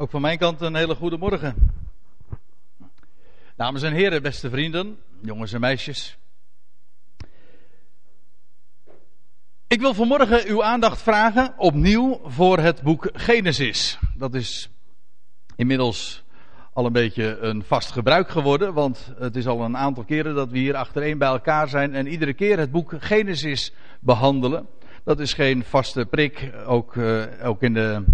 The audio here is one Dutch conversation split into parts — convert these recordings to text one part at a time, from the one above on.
Ook van mijn kant een hele goede morgen. Dames en heren, beste vrienden, jongens en meisjes. Ik wil vanmorgen uw aandacht vragen opnieuw voor het boek Genesis. Dat is inmiddels al een beetje een vast gebruik geworden, want het is al een aantal keren dat we hier achtereen bij elkaar zijn en iedere keer het boek Genesis behandelen. Dat is geen vaste prik, ook, uh, ook in de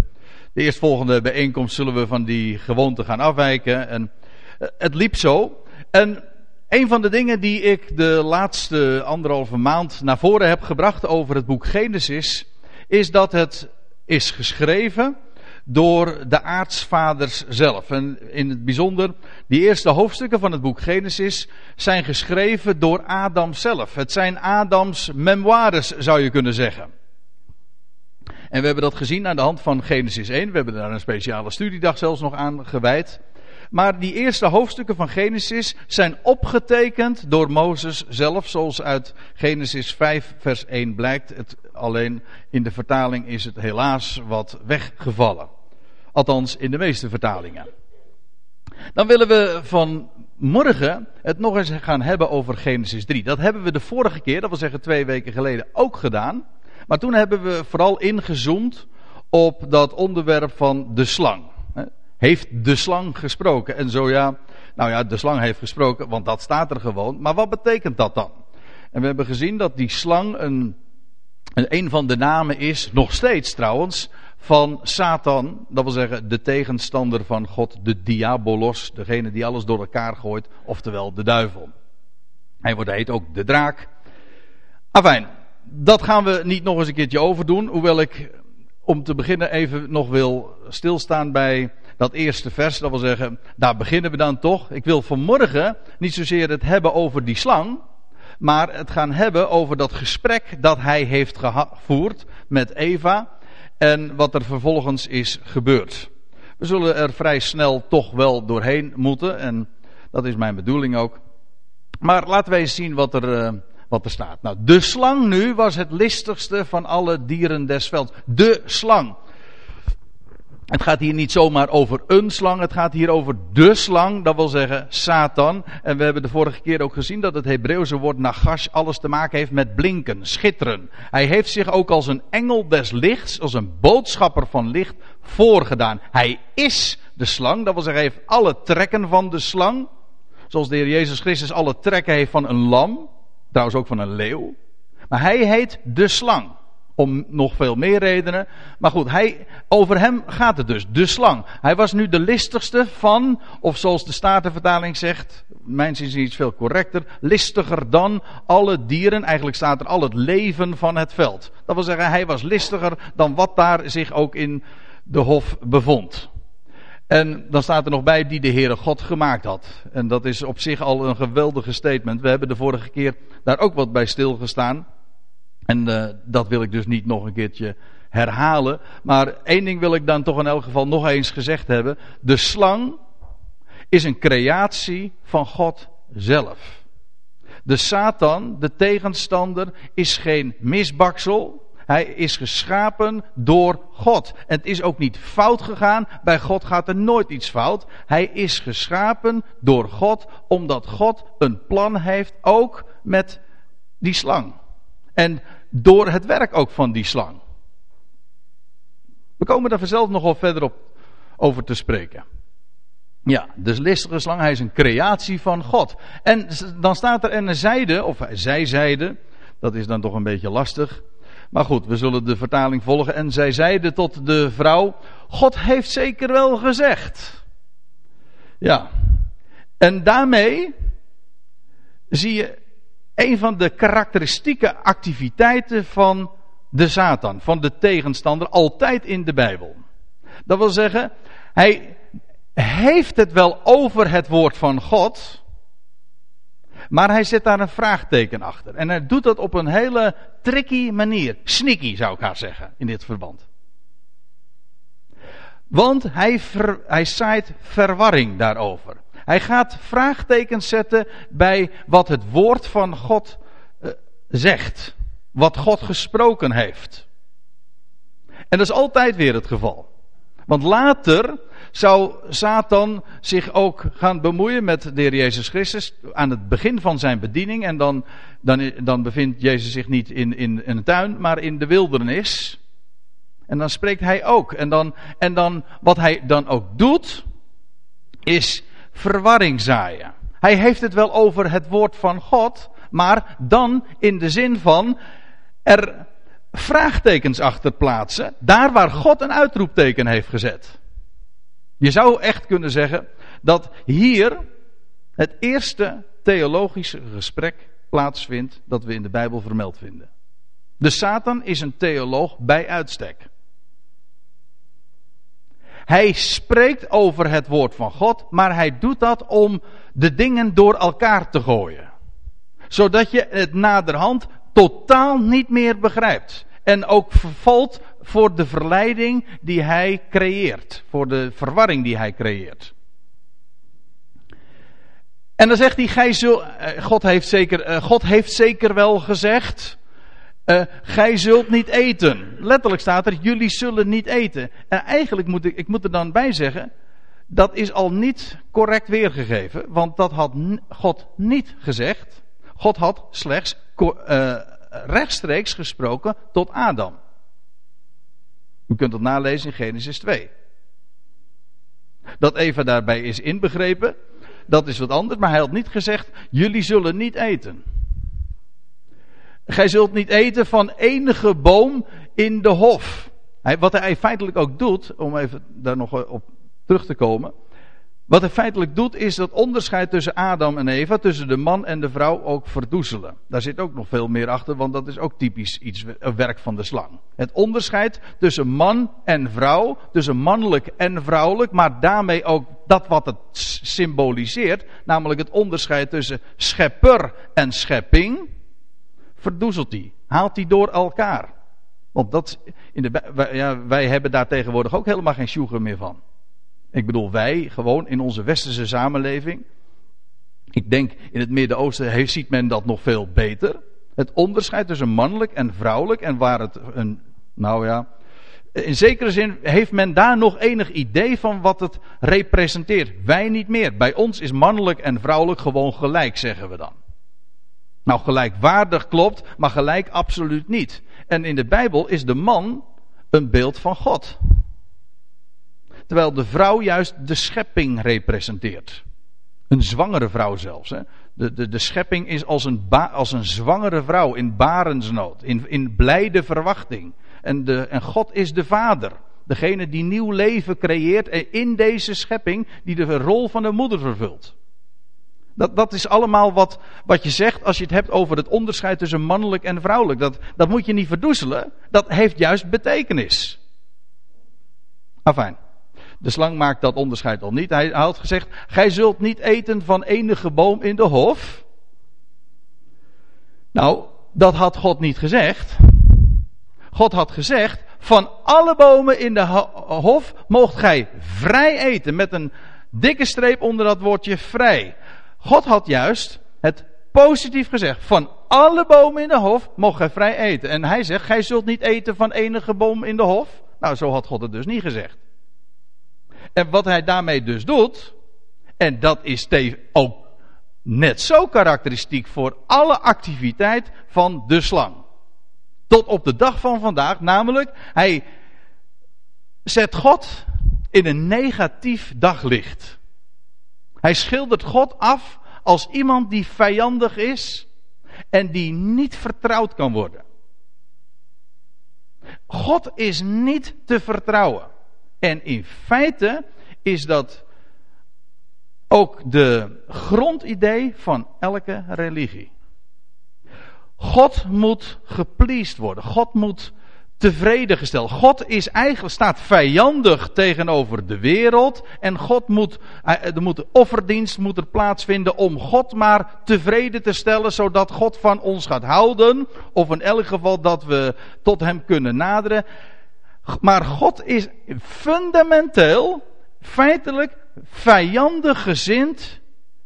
de eerstvolgende bijeenkomst zullen we van die gewoonte gaan afwijken. En eh, het liep zo. En een van de dingen die ik de laatste anderhalve maand naar voren heb gebracht over het boek Genesis, is dat het is geschreven door de aartsvaders zelf. En in het bijzonder, die eerste hoofdstukken van het boek Genesis zijn geschreven door Adam zelf. Het zijn Adams memoires, zou je kunnen zeggen. En we hebben dat gezien aan de hand van Genesis 1. We hebben daar een speciale studiedag zelfs nog aan gewijd. Maar die eerste hoofdstukken van Genesis zijn opgetekend door Mozes zelf, zoals uit Genesis 5, vers 1 blijkt. Het, alleen in de vertaling is het helaas wat weggevallen. Althans, in de meeste vertalingen. Dan willen we van morgen het nog eens gaan hebben over Genesis 3. Dat hebben we de vorige keer, dat wil zeggen twee weken geleden, ook gedaan. Maar toen hebben we vooral ingezoomd op dat onderwerp van de slang. Heeft de slang gesproken? En zo ja, nou ja, de slang heeft gesproken, want dat staat er gewoon. Maar wat betekent dat dan? En we hebben gezien dat die slang een, een van de namen is, nog steeds trouwens, van Satan. Dat wil zeggen de tegenstander van God, de diabolos, degene die alles door elkaar gooit, oftewel de duivel. Hij wordt heet ook de draak. Afijn, dat gaan we niet nog eens een keertje overdoen. Hoewel ik om te beginnen even nog wil stilstaan bij dat eerste vers. Dat wil zeggen, daar beginnen we dan toch. Ik wil vanmorgen niet zozeer het hebben over die slang. Maar het gaan hebben over dat gesprek dat hij heeft gevoerd met Eva. En wat er vervolgens is gebeurd. We zullen er vrij snel toch wel doorheen moeten. En dat is mijn bedoeling ook. Maar laten we eens zien wat er eh, wat er staat. Nou, de slang nu was het listigste van alle dieren des velds. De slang. Het gaat hier niet zomaar over een slang, het gaat hier over de slang, dat wil zeggen Satan. En we hebben de vorige keer ook gezien dat het Hebreeuwse woord nagash alles te maken heeft met blinken, schitteren. Hij heeft zich ook als een engel des lichts, als een boodschapper van licht voorgedaan. Hij is de slang, dat wil zeggen hij heeft alle trekken van de slang. Zoals de Heer Jezus Christus alle trekken heeft van een lam. Trouwens ook van een leeuw. Maar hij heet de slang. Om nog veel meer redenen. Maar goed, hij, over hem gaat het dus. De slang. Hij was nu de listigste van, of zoals de Statenvertaling zegt, mijn zin is iets veel correcter, listiger dan alle dieren. Eigenlijk staat er al het leven van het veld. Dat wil zeggen, hij was listiger dan wat daar zich ook in de hof bevond. En dan staat er nog bij die de Heere God gemaakt had. En dat is op zich al een geweldige statement. We hebben de vorige keer daar ook wat bij stilgestaan. En uh, dat wil ik dus niet nog een keertje herhalen. Maar één ding wil ik dan toch in elk geval nog eens gezegd hebben. De slang is een creatie van God zelf. De Satan, de tegenstander, is geen misbaksel. Hij is geschapen door God. Het is ook niet fout gegaan. Bij God gaat er nooit iets fout. Hij is geschapen door God, omdat God een plan heeft, ook met die slang. En door het werk ook van die slang. We komen daar vanzelf nog wel verder op over te spreken. Ja, de listige slang, hij is een creatie van God. En dan staat er en een zijde, of zij zeiden, dat is dan toch een beetje lastig. Maar goed, we zullen de vertaling volgen. En zij zeiden tot de vrouw: God heeft zeker wel gezegd. Ja. En daarmee zie je een van de karakteristieke activiteiten van de Satan, van de tegenstander, altijd in de Bijbel. Dat wil zeggen, hij heeft het wel over het woord van God. Maar hij zet daar een vraagteken achter. En hij doet dat op een hele tricky manier. Sneaky zou ik haar zeggen in dit verband. Want hij, ver, hij zaait verwarring daarover. Hij gaat vraagtekens zetten bij wat het woord van God uh, zegt. Wat God gesproken heeft. En dat is altijd weer het geval. Want later zou Satan zich ook gaan bemoeien met de Heer Jezus Christus aan het begin van zijn bediening. En dan, dan, dan bevindt Jezus zich niet in, in, in een tuin, maar in de wildernis. En dan spreekt hij ook. En dan, en dan, wat hij dan ook doet, is verwarring zaaien. Hij heeft het wel over het woord van God, maar dan in de zin van er vraagtekens achter plaatsen, daar waar God een uitroepteken heeft gezet. Je zou echt kunnen zeggen dat hier het eerste theologische gesprek plaatsvindt dat we in de Bijbel vermeld vinden. De Satan is een theoloog bij uitstek. Hij spreekt over het woord van God, maar hij doet dat om de dingen door elkaar te gooien. Zodat je het naderhand totaal niet meer begrijpt. En ook vervalt voor de verleiding die hij creëert. Voor de verwarring die hij creëert. En dan zegt hij, gij zult, eh, God, heeft zeker, eh, God heeft zeker wel gezegd, uh, gij zult niet eten. Letterlijk staat er, jullie zullen niet eten. En eigenlijk moet ik, ik moet er dan bij zeggen, dat is al niet correct weergegeven, want dat had God niet gezegd. God had slechts rechtstreeks gesproken tot Adam. U kunt dat nalezen in Genesis 2. Dat Eva daarbij is inbegrepen, dat is wat anders, maar hij had niet gezegd: jullie zullen niet eten. Gij zult niet eten van enige boom in de hof. wat hij feitelijk ook doet, om even daar nog op terug te komen. Wat hij feitelijk doet, is dat onderscheid tussen Adam en Eva, tussen de man en de vrouw, ook verdoezelen. Daar zit ook nog veel meer achter, want dat is ook typisch iets, werk van de slang. Het onderscheid tussen man en vrouw, tussen mannelijk en vrouwelijk, maar daarmee ook dat wat het symboliseert, namelijk het onderscheid tussen schepper en schepping, verdoezelt hij, haalt hij door elkaar. Want dat, in de, wij, ja, wij hebben daar tegenwoordig ook helemaal geen sjoegen meer van. Ik bedoel, wij gewoon in onze westerse samenleving. Ik denk in het Midden-Oosten ziet men dat nog veel beter. Het onderscheid tussen mannelijk en vrouwelijk. En waar het een. Nou ja. In zekere zin heeft men daar nog enig idee van wat het representeert. Wij niet meer. Bij ons is mannelijk en vrouwelijk gewoon gelijk, zeggen we dan. Nou, gelijkwaardig klopt, maar gelijk absoluut niet. En in de Bijbel is de man een beeld van God. Terwijl de vrouw juist de schepping representeert. Een zwangere vrouw zelfs. Hè. De, de, de schepping is als een, als een zwangere vrouw in barensnood, in, in blijde verwachting. En, de, en God is de vader. Degene die nieuw leven creëert en in deze schepping die de rol van de moeder vervult. Dat, dat is allemaal wat, wat je zegt als je het hebt over het onderscheid tussen mannelijk en vrouwelijk. Dat, dat moet je niet verdoezelen. Dat heeft juist betekenis. Afijn. De slang maakt dat onderscheid al niet. Hij had gezegd: Gij zult niet eten van enige boom in de hof. Nou, dat had God niet gezegd. God had gezegd: Van alle bomen in de hof moogt gij vrij eten. Met een dikke streep onder dat woordje vrij. God had juist het positief gezegd: Van alle bomen in de hof moogt gij vrij eten. En hij zegt: Gij zult niet eten van enige boom in de hof. Nou, zo had God het dus niet gezegd. En wat hij daarmee dus doet, en dat is ook net zo karakteristiek voor alle activiteit van de slang. Tot op de dag van vandaag, namelijk, hij zet God in een negatief daglicht. Hij schildert God af als iemand die vijandig is en die niet vertrouwd kan worden. God is niet te vertrouwen. En in feite is dat ook de grondidee van elke religie. God moet gepleased worden. God moet tevreden gesteld. God is eigenlijk, staat vijandig tegenover de wereld. En God moet, er moet offerdienst moet er plaatsvinden om God maar tevreden te stellen. Zodat God van ons gaat houden. Of in elk geval dat we tot hem kunnen naderen. Maar God is fundamenteel, feitelijk, vijandig gezind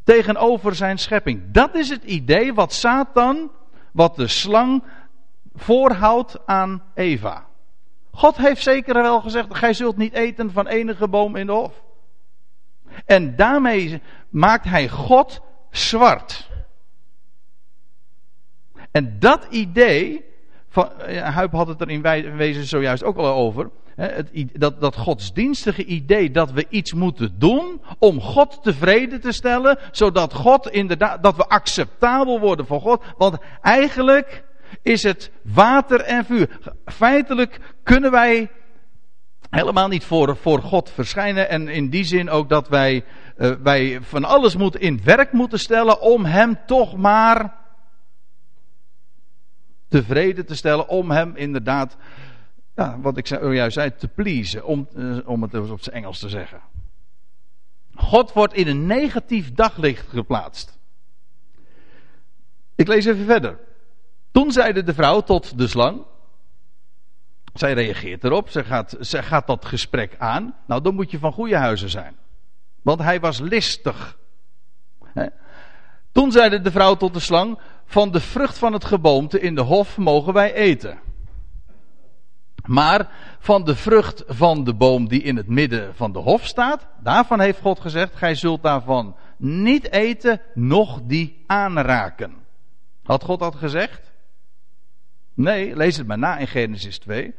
tegenover zijn schepping. Dat is het idee wat Satan, wat de slang voorhoudt aan Eva. God heeft zeker wel gezegd: Gij zult niet eten van enige boom in de hof. En daarmee maakt hij God zwart. En dat idee, Huip had het er in wezen zojuist ook al over. Het, dat, dat godsdienstige idee dat we iets moeten doen om God tevreden te stellen, zodat God inderdaad, dat we acceptabel worden voor God. Want eigenlijk is het water en vuur. Feitelijk kunnen wij helemaal niet voor, voor God verschijnen. En in die zin ook dat wij, uh, wij van alles moeten in werk moeten stellen om Hem toch maar tevreden te stellen. Om Hem inderdaad, ja, wat ik juist zei, te pleasen. Om, uh, om het op zijn Engels te zeggen. God wordt in een negatief daglicht geplaatst. Ik lees even verder. Toen zeide de vrouw tot de slang. Zij reageert erop, zij gaat, zij gaat dat gesprek aan. Nou, dan moet je van goede huizen zijn. Want hij was listig. Toen zeide de vrouw tot de slang: Van de vrucht van het geboomte in de hof mogen wij eten. Maar van de vrucht van de boom die in het midden van de hof staat, daarvan heeft God gezegd: Gij zult daarvan niet eten, noch die aanraken. Had God dat gezegd? Nee, lees het maar na in Genesis 2.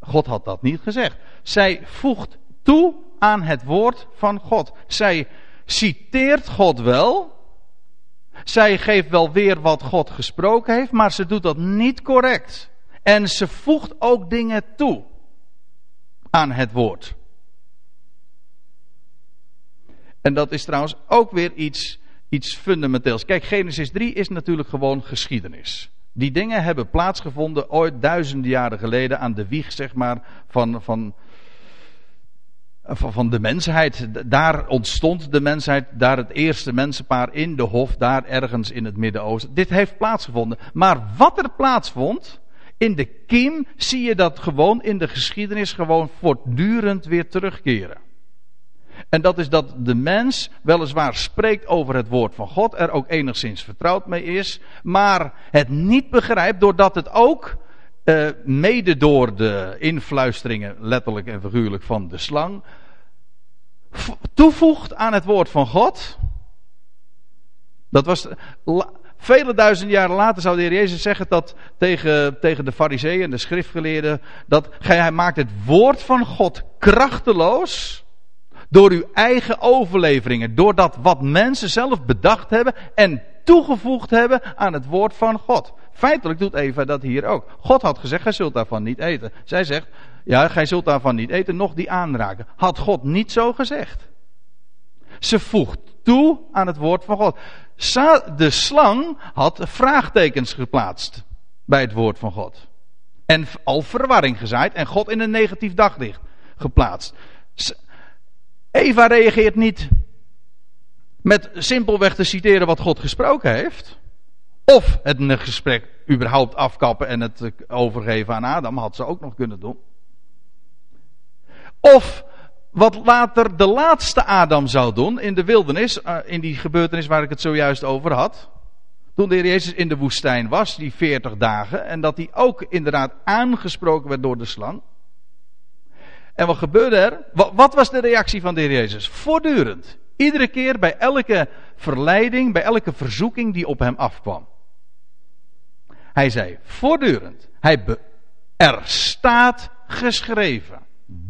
God had dat niet gezegd. Zij voegt toe aan het woord van God. Zij citeert God wel. Zij geeft wel weer wat God gesproken heeft, maar ze doet dat niet correct. En ze voegt ook dingen toe aan het woord. En dat is trouwens ook weer iets, iets fundamenteels. Kijk, Genesis 3 is natuurlijk gewoon geschiedenis. Die dingen hebben plaatsgevonden ooit duizenden jaren geleden aan de wieg, zeg maar, van, van, van de mensheid. Daar ontstond de mensheid, daar het eerste mensenpaar in de hof, daar ergens in het Midden-Oosten. Dit heeft plaatsgevonden. Maar wat er plaatsvond, in de kiem zie je dat gewoon in de geschiedenis gewoon voortdurend weer terugkeren. En dat is dat de mens weliswaar spreekt over het woord van God, er ook enigszins vertrouwd mee is, maar het niet begrijpt doordat het ook, uh, mede door de influisteringen, letterlijk en figuurlijk van de slang, toevoegt aan het woord van God. Dat was. Vele duizenden jaren later zou de Heer Jezus zeggen dat tegen, tegen de fariseeën en de schriftgeleerden, dat hij maakt het woord van God krachteloos door uw eigen overleveringen. Door dat wat mensen zelf bedacht hebben en toegevoegd hebben aan het woord van God. Feitelijk doet Eva dat hier ook. God had gezegd, gij zult daarvan niet eten. Zij zegt, ja, gij zult daarvan niet eten, nog die aanraken. Had God niet zo gezegd. Ze voegt toe aan het woord van God. De slang had vraagtekens geplaatst bij het woord van God. En al verwarring gezaaid en God in een negatief daglicht geplaatst. Eva reageert niet met simpelweg te citeren wat God gesproken heeft. Of het gesprek überhaupt afkappen en het overgeven aan Adam, had ze ook nog kunnen doen. Of wat later de laatste Adam zou doen in de wildernis, eh, in die gebeurtenis waar ik het zojuist over had. Toen de Heer Jezus in de woestijn was, die 40 dagen, en dat hij ook inderdaad aangesproken werd door de slang. En wat gebeurde er? Wat was de reactie van de Heer Jezus? Voortdurend. Iedere keer bij elke verleiding, bij elke verzoeking die op hem afkwam. Hij zei voortdurend. Hij er staat geschreven.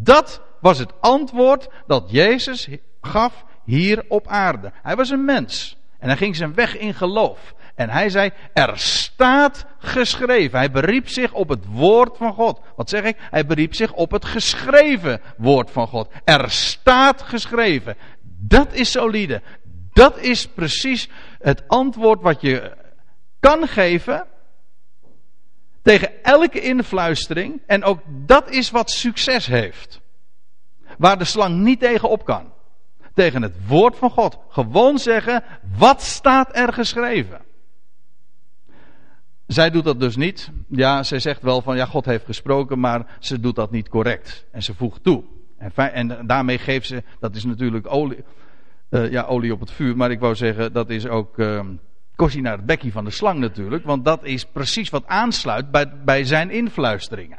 Dat was het antwoord dat Jezus gaf hier op aarde. Hij was een mens. En hij ging zijn weg in geloof. En hij zei, er staat geschreven. Hij beriep zich op het woord van God. Wat zeg ik? Hij beriep zich op het geschreven woord van God. Er staat geschreven. Dat is solide. Dat is precies het antwoord wat je kan geven tegen elke influistering. En ook dat is wat succes heeft. Waar de slang niet tegen op kan. Tegen het woord van God. Gewoon zeggen, wat staat er geschreven? Zij doet dat dus niet. Ja, zij zegt wel van ja, God heeft gesproken, maar ze doet dat niet correct. En ze voegt toe. En, en daarmee geeft ze, dat is natuurlijk olie, uh, ja, olie op het vuur, maar ik wou zeggen, dat is ook uh, naar het bekkie van de slang natuurlijk, want dat is precies wat aansluit bij, bij zijn influisteringen.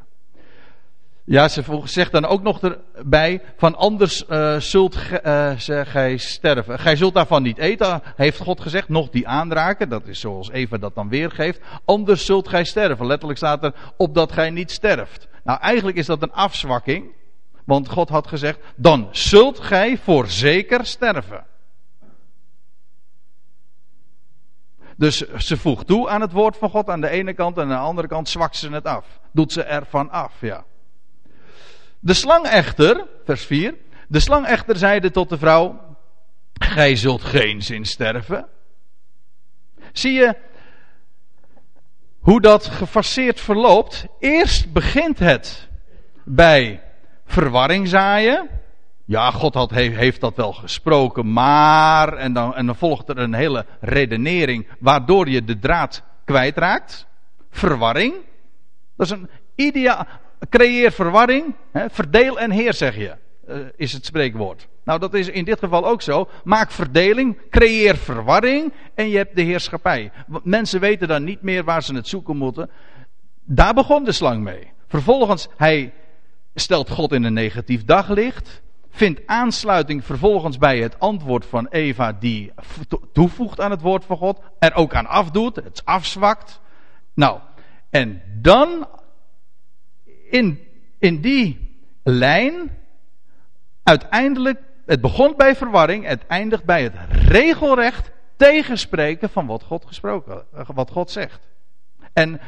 Ja, ze zegt dan ook nog erbij: van anders uh, zult uh, gij sterven. Gij zult daarvan niet eten, heeft God gezegd, nog die aanraken. Dat is zoals Eva dat dan weergeeft. Anders zult gij sterven. Letterlijk staat er: opdat gij niet sterft. Nou, eigenlijk is dat een afzwakking. Want God had gezegd: dan zult gij voorzeker sterven. Dus ze voegt toe aan het woord van God aan de ene kant en aan de andere kant zwakt ze het af. Doet ze ervan af, ja. De slang echter, vers 4. De slang echter zeide tot de vrouw: Gij zult geen zin sterven. Zie je hoe dat gefaseerd verloopt? Eerst begint het bij verwarring zaaien. Ja, God had, heeft dat wel gesproken, maar. En dan, en dan volgt er een hele redenering waardoor je de draad kwijtraakt. Verwarring. Dat is een ideaal. Creëer verwarring. Hè, verdeel en heer, zeg je. Uh, is het spreekwoord. Nou, dat is in dit geval ook zo. Maak verdeling, creëer verwarring en je hebt de heerschappij. Mensen weten dan niet meer waar ze het zoeken moeten. Daar begon de slang mee. Vervolgens, hij stelt God in een negatief daglicht vindt aansluiting vervolgens bij het antwoord van Eva, die toevoegt aan het woord van God, er ook aan afdoet, het afzwakt. Nou, en dan in, in die lijn, uiteindelijk, het begon bij verwarring, het eindigt bij het regelrecht tegenspreken van wat God gesproken, wat God zegt. En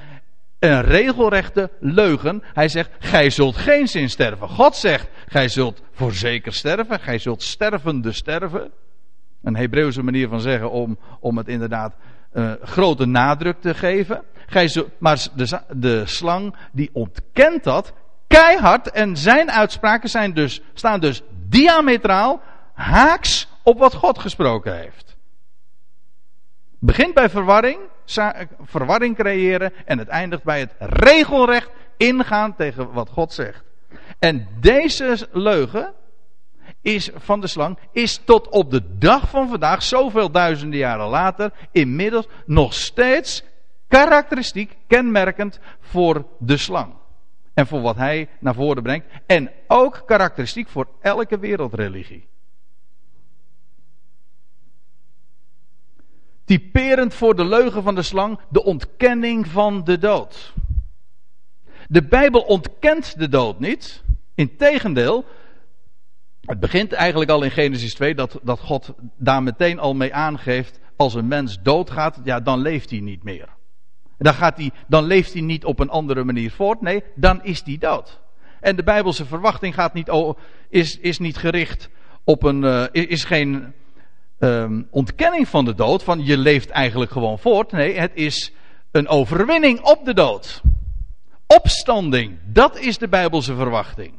een regelrechte leugen. Hij zegt, gij zult geen zin sterven. God zegt, gij zult voorzeker sterven. Gij zult stervende sterven. Een Hebreeuwse manier van zeggen om, om het inderdaad uh, grote nadruk te geven. Gij maar de, de slang die ontkent dat keihard en zijn uitspraken zijn dus, staan dus diametraal haaks op wat God gesproken heeft. Begint bij verwarring, verwarring creëren en het eindigt bij het regelrecht ingaan tegen wat God zegt. En deze leugen is van de slang is tot op de dag van vandaag, zoveel duizenden jaren later, inmiddels nog steeds karakteristiek, kenmerkend voor de slang. En voor wat hij naar voren brengt. En ook karakteristiek voor elke wereldreligie. Typerend voor de leugen van de slang, de ontkenning van de dood. De Bijbel ontkent de dood niet. Integendeel, het begint eigenlijk al in Genesis 2 dat, dat God daar meteen al mee aangeeft. Als een mens doodgaat, ja, dan leeft hij niet meer. Dan, gaat hij, dan leeft hij niet op een andere manier voort. Nee, dan is hij dood. En de Bijbelse verwachting gaat niet, is, is niet gericht op een. Uh, is geen um, ontkenning van de dood, van je leeft eigenlijk gewoon voort. Nee, het is een overwinning op de dood. Opstanding, dat is de Bijbelse verwachting.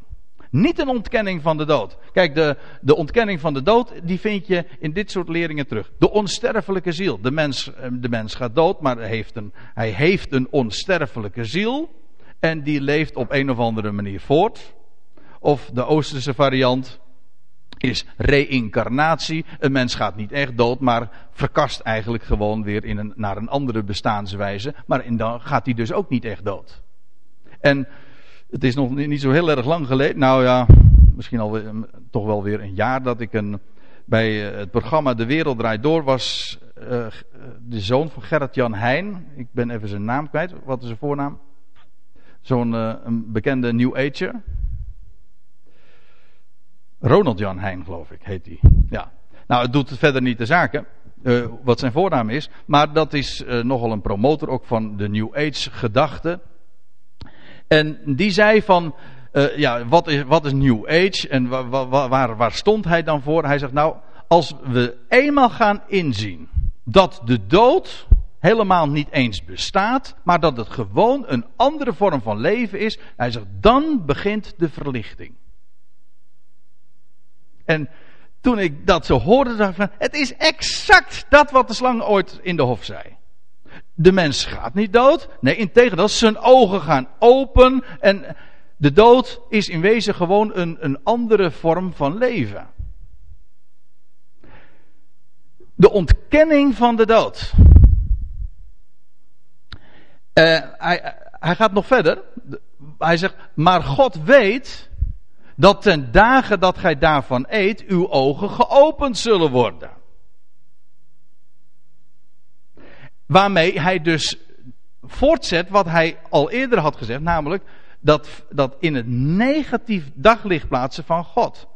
Niet een ontkenning van de dood. Kijk, de, de ontkenning van de dood, die vind je in dit soort leringen terug. De onsterfelijke ziel. De mens, ehm, de mens gaat dood, maar heeft, een, hij heeft een onsterfelijke ziel. En die leeft op een of andere manier voort. Of de Oosterse variant, is reïncarnatie. Een mens gaat niet echt dood, maar verkast eigenlijk gewoon weer in een, naar een andere bestaanswijze. Maar in dan gaat hij dus ook niet echt dood. En het is nog niet zo heel erg lang geleden, nou ja, misschien al toch wel weer een jaar dat ik een, bij eh, het programma De Wereld Draait Door was uh, de zoon van Gerrit-Jan Heijn. Ik ben even zijn naam kwijt. Wat is zijn voornaam? Zo'n bekende New Ager. Ronald Jan Heijn, geloof ik, heet hij. Ja. Nou, het doet verder niet de zaken. Uh, wat zijn voornaam is. Maar dat is uh, nogal een promotor ook van de New Age gedachte. En die zei van. Uh, ja, wat is, wat is New Age en waar, waar stond hij dan voor? Hij zegt nou, als we eenmaal gaan inzien dat de dood helemaal niet eens bestaat, maar dat het gewoon een andere vorm van leven is, hij zegt dan begint de verlichting. En toen ik dat zo hoorde, dacht ik van, het is exact dat wat de slang ooit in de hof zei. De mens gaat niet dood. Nee, integendeel, zijn ogen gaan open. En de dood is in wezen gewoon een, een andere vorm van leven. De ontkenning van de dood. Hij, hij gaat nog verder. hij zegt, maar God weet dat ten dagen dat gij daarvan eet, uw ogen geopend zullen worden. Waarmee hij dus voortzet wat hij al eerder had gezegd, namelijk dat, dat in het negatief daglicht plaatsen van God.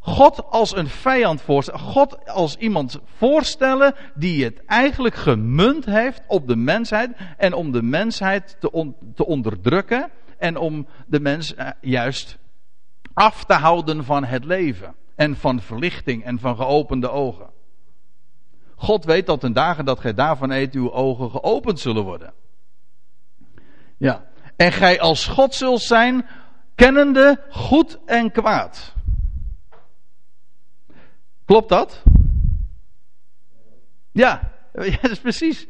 God als een vijand voorstellen. God als iemand voorstellen die het eigenlijk gemunt heeft op de mensheid. En om de mensheid te, te onderdrukken. En om de mens eh, juist af te houden van het leven. En van verlichting en van geopende ogen. God weet dat ten dagen dat gij daarvan eet, uw ogen geopend zullen worden. Ja. En gij als God zult zijn, kennende goed en kwaad. Klopt dat? Ja, ja dat is precies.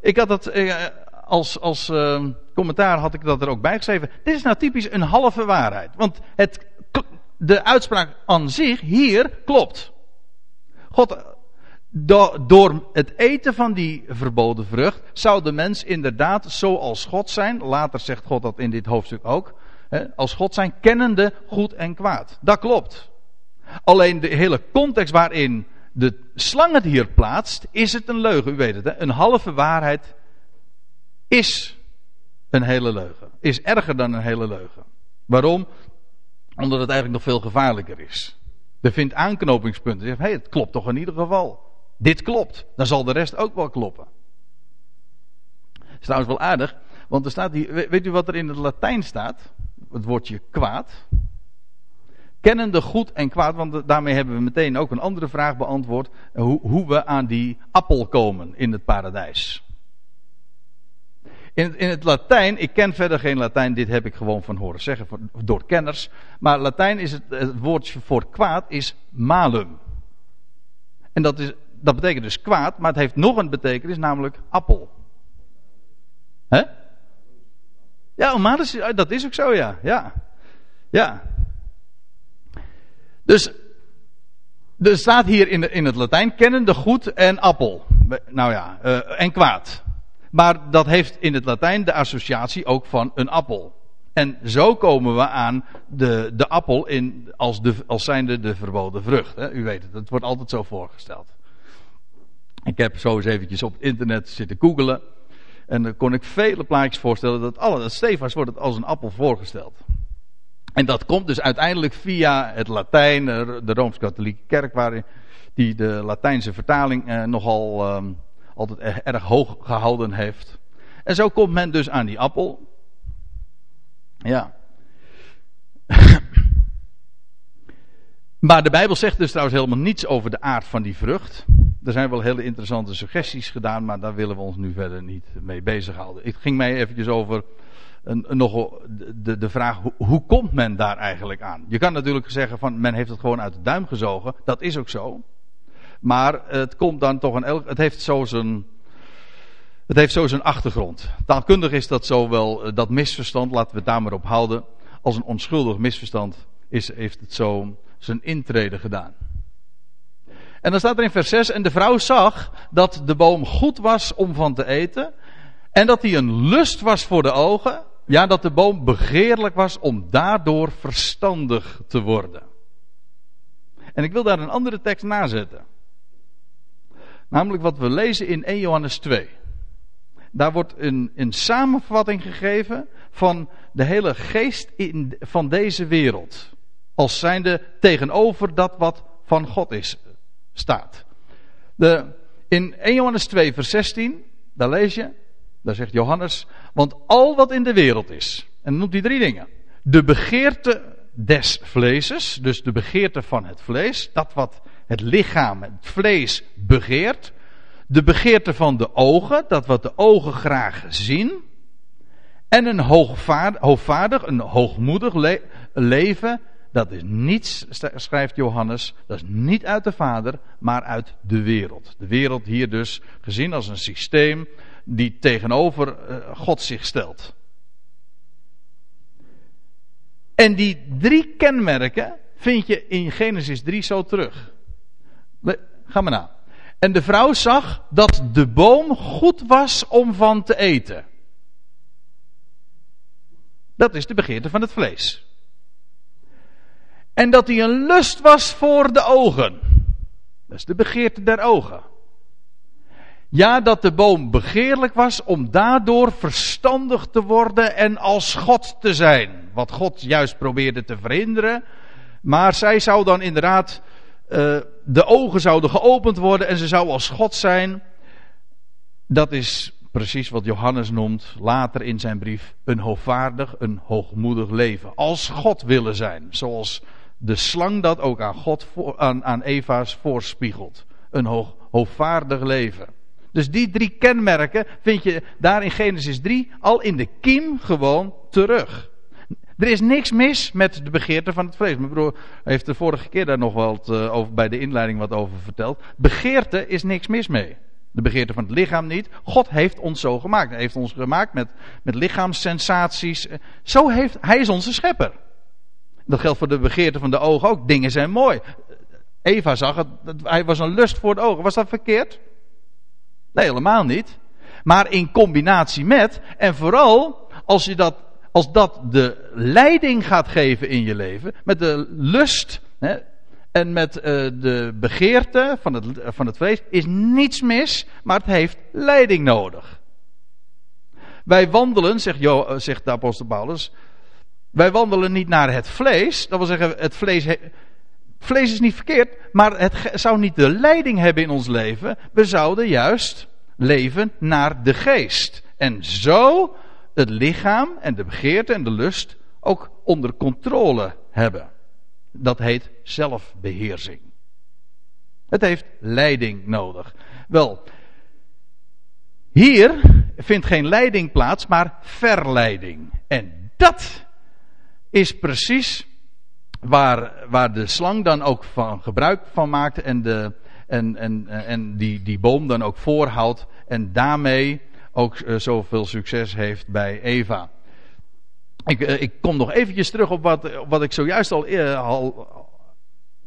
Ik had dat eh, als, als ehm, commentaar had ik dat er ook bij geschreven. Dit is nou typisch een halve waarheid. Want het, de uitspraak aan zich hier klopt. God, door het eten van die verboden vrucht zou de mens inderdaad zoals God zijn. Later zegt God dat in dit hoofdstuk ook. Als God zijn kennende goed en kwaad. Dat klopt. Alleen de hele context waarin de slang het hier plaatst, is het een leugen. U weet het, hè? een halve waarheid is een hele leugen. Is erger dan een hele leugen. Waarom? Omdat het eigenlijk nog veel gevaarlijker is. Er vindt aanknopingspunten. Zegt, hey, het klopt toch in ieder geval. Dit klopt. Dan zal de rest ook wel kloppen. Dat is trouwens wel aardig. Want er staat hier, weet u wat er in het Latijn staat? Het woordje kwaad. Kennende goed en kwaad, want daarmee hebben we meteen ook een andere vraag beantwoord. Hoe, hoe we aan die appel komen in het paradijs. In in het, Latijn, ik ken verder geen Latijn, dit heb ik gewoon van horen zeggen door kenners. Maar Latijn is het, woordje voor kwaad is malum. En dat, is, dat betekent dus kwaad, maar het heeft nog een betekenis, namelijk appel. Hè? Ja, malus, dat is ook zo, ja. Ja. Ja. Dus er staat hier in, in het Latijn kennende goed en appel. Nou ja, uh, en kwaad. Maar dat heeft in het Latijn de associatie ook van een appel. En zo komen we aan de, de appel in, als, de, als zijnde de verboden vrucht. Hè? U weet het, het wordt altijd zo voorgesteld. Ik heb zo eens eventjes op het internet zitten googelen. En dan kon ik vele plaatjes voorstellen dat alle, dat stevast wordt als een appel voorgesteld. En dat komt dus uiteindelijk via het Latijn, de Rooms-Katholieke Kerk, waarin die de Latijnse vertaling eh, nogal eh, altijd erg hoog gehouden heeft. En zo komt men dus aan die appel. Ja. maar de Bijbel zegt dus trouwens helemaal niets over de aard van die vrucht. Er zijn wel hele interessante suggesties gedaan, maar daar willen we ons nu verder niet mee bezighouden. Ik ging mij eventjes over een, nog de, de vraag, hoe, hoe, komt men daar eigenlijk aan? Je kan natuurlijk zeggen van men heeft het gewoon uit de duim gezogen. Dat is ook zo. Maar het komt dan toch een, het heeft zo zijn, het heeft zo zijn achtergrond. Taalkundig is dat zo wel, eh, dat misverstand, laten we het daar maar op houden. Als een onschuldig misverstand is, heeft het zo zijn intrede gedaan. En dan staat er in vers 6, en de vrouw zag dat de boom goed was om van te eten, en dat hij een lust was voor de ogen, ja, dat de boom begeerlijk was om daardoor verstandig te worden. En ik wil daar een andere tekst nazetten. Namelijk wat we lezen in 1 Johannes 2. Daar wordt een, een samenvatting gegeven van de hele geest in, van deze wereld. Als zijnde tegenover dat wat van God is, staat. De, in 1 Johannes 2 vers 16, daar lees je, daar zegt Johannes, want al wat in de wereld is, en dan noemt hij drie dingen. De begeerte des vleeses, dus de begeerte van het vlees, dat wat het lichaam, het vlees begeert. De begeerte van de ogen, dat wat de ogen graag zien. En een hoogvaardig, een hoogmoedig leven, dat is niets, schrijft Johannes, dat is niet uit de Vader, maar uit de wereld. De wereld hier dus gezien als een systeem die tegenover eh, God zich stelt. En die drie kenmerken vind je in Genesis 3 zo terug. Ga maar na. En de vrouw zag dat de boom goed was om van te eten. Dat is de begeerte van het vlees. En dat hij een lust was voor de ogen. Dat is de begeerte der ogen. Ja, dat de boom begeerlijk was om daardoor verstandig te worden en als God te zijn. Wat God juist probeerde te verhinderen. Maar zij zou dan inderdaad, uh, de ogen zouden geopend worden en ze zou als God zijn. Dat is precies wat Johannes noemt later in zijn brief een hoogvaardig, een hoogmoedig leven. Als God willen zijn, zoals de slang dat ook aan, God, aan, aan Eva's voorspiegelt. Een hoog, hoogvaardig leven. Dus die drie kenmerken vind je daar in Genesis 3 al in de kiem gewoon terug. Er is niks mis met de begeerte van het vlees. Mijn broer heeft de vorige keer daar nog wat uh, over, bij de inleiding wat over verteld. Begeerte is niks mis mee. De begeerte van het lichaam niet. God heeft ons zo gemaakt. Hij heeft ons gemaakt met, met lichaamssensaties. Zo heeft, hij is onze schepper. Dat geldt voor de begeerte van de ogen ook. Dingen zijn mooi. Eva zag het, hij was een lust voor de ogen. Was dat verkeerd? Nee, helemaal niet. Maar in combinatie met, en vooral als, je dat, als dat de leiding gaat geven in je leven, met de lust hè, en met uh, de begeerte van het, van het vlees, is niets mis, maar het heeft leiding nodig. Wij wandelen, zegt, eh, zegt de apostel Paulus, wij wandelen niet naar het vlees, dat wil zeggen, het vlees, vlees is niet verkeerd, maar het zou niet de leiding hebben in ons leven. We zouden juist leven naar de geest. En zo het lichaam en de begeerte en de lust ook onder controle hebben. Dat heet zelfbeheersing. Het heeft leiding nodig. Wel, hier vindt geen leiding plaats, maar verleiding. En dat is precies waar, waar de slang dan ook van gebruik van maakt en, de, en, en, en die, die boom dan ook voorhoudt en daarmee ook uh, zoveel succes heeft bij Eva. Ik, uh, ik, kom nog eventjes terug op wat, wat ik zojuist al, uh, al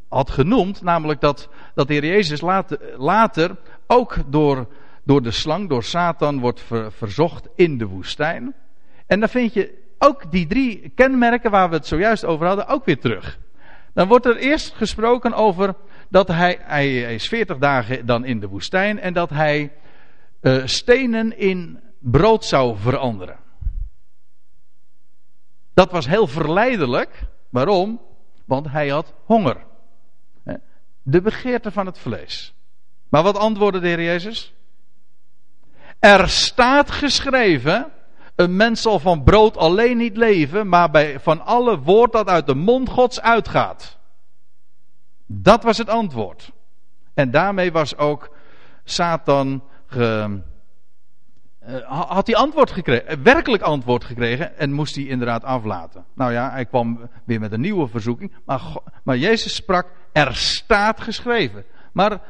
had genoemd, namelijk dat, dat de Heer Jezus later, later ook door, door de slang, door Satan, wordt ver, verzocht in de woestijn. En dan vind je ook die drie kenmerken waar we het zojuist over hadden ook weer terug. Dan wordt er eerst gesproken over dat hij, hij is 40 dagen dan in de woestijn en dat hij uh, stenen in brood zou veranderen. Dat was heel verleidelijk. Waarom? Want hij had honger. De begeerte van het vlees. Maar wat antwoordde de Heer Jezus? Er staat geschreven. Een mens zal van brood alleen niet leven, maar bij, van alle woord dat uit de mond Gods uitgaat. Dat was het antwoord. En daarmee was ook Satan ge, uh, had hij antwoord gekregen, eh, werkelijk antwoord gekregen en moest hij inderdaad aflaten. Nou ja, hij kwam weer met een nieuwe verzoeking, maar, maar Jezus sprak, er staat geschreven. Maar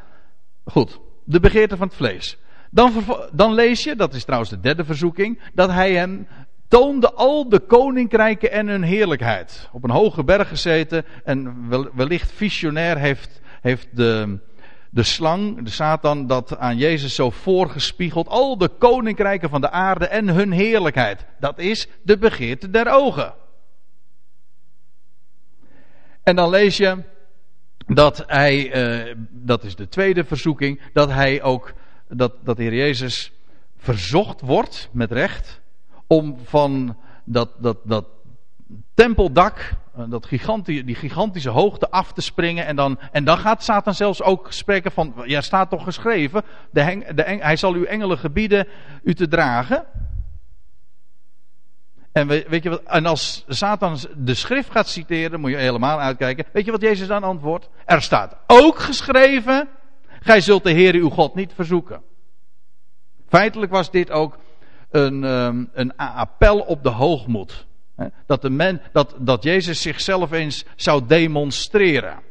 goed, de begeerte van het vlees. Dan, dan lees je, dat is trouwens de derde verzoeking, dat hij hem toonde al de koninkrijken en hun heerlijkheid. Op een hoge berg gezeten en wellicht visionair heeft, heeft de, de slang, de Satan, dat aan Jezus zo voorgespiegeld. Al de koninkrijken van de aarde en hun heerlijkheid. Dat is de begeerte der ogen. En dan lees je dat hij, uh, dat is de tweede verzoeking, dat hij ook, dat, dat de Heer Jezus verzocht wordt, met recht, om van dat, dat, dat tempeldak, eh, dat gigantische, die gigantische hoogte af te springen. En dan, en dan gaat Satan zelfs ook spreken van, ja staat toch geschreven, de, de, hij zal uw engelen gebieden u te dragen. En weet je wat, en als Satan de schrift gaat citeren, moet je helemaal uitkijken. Weet je wat Jezus dan antwoordt? Er staat ook geschreven, gij zult de Heer uw God niet verzoeken. Feitelijk was dit ook een, ehm, een appel op de hoogmoed. Dat, de men, dat, dat Jezus zichzelf eens zou demonstreren.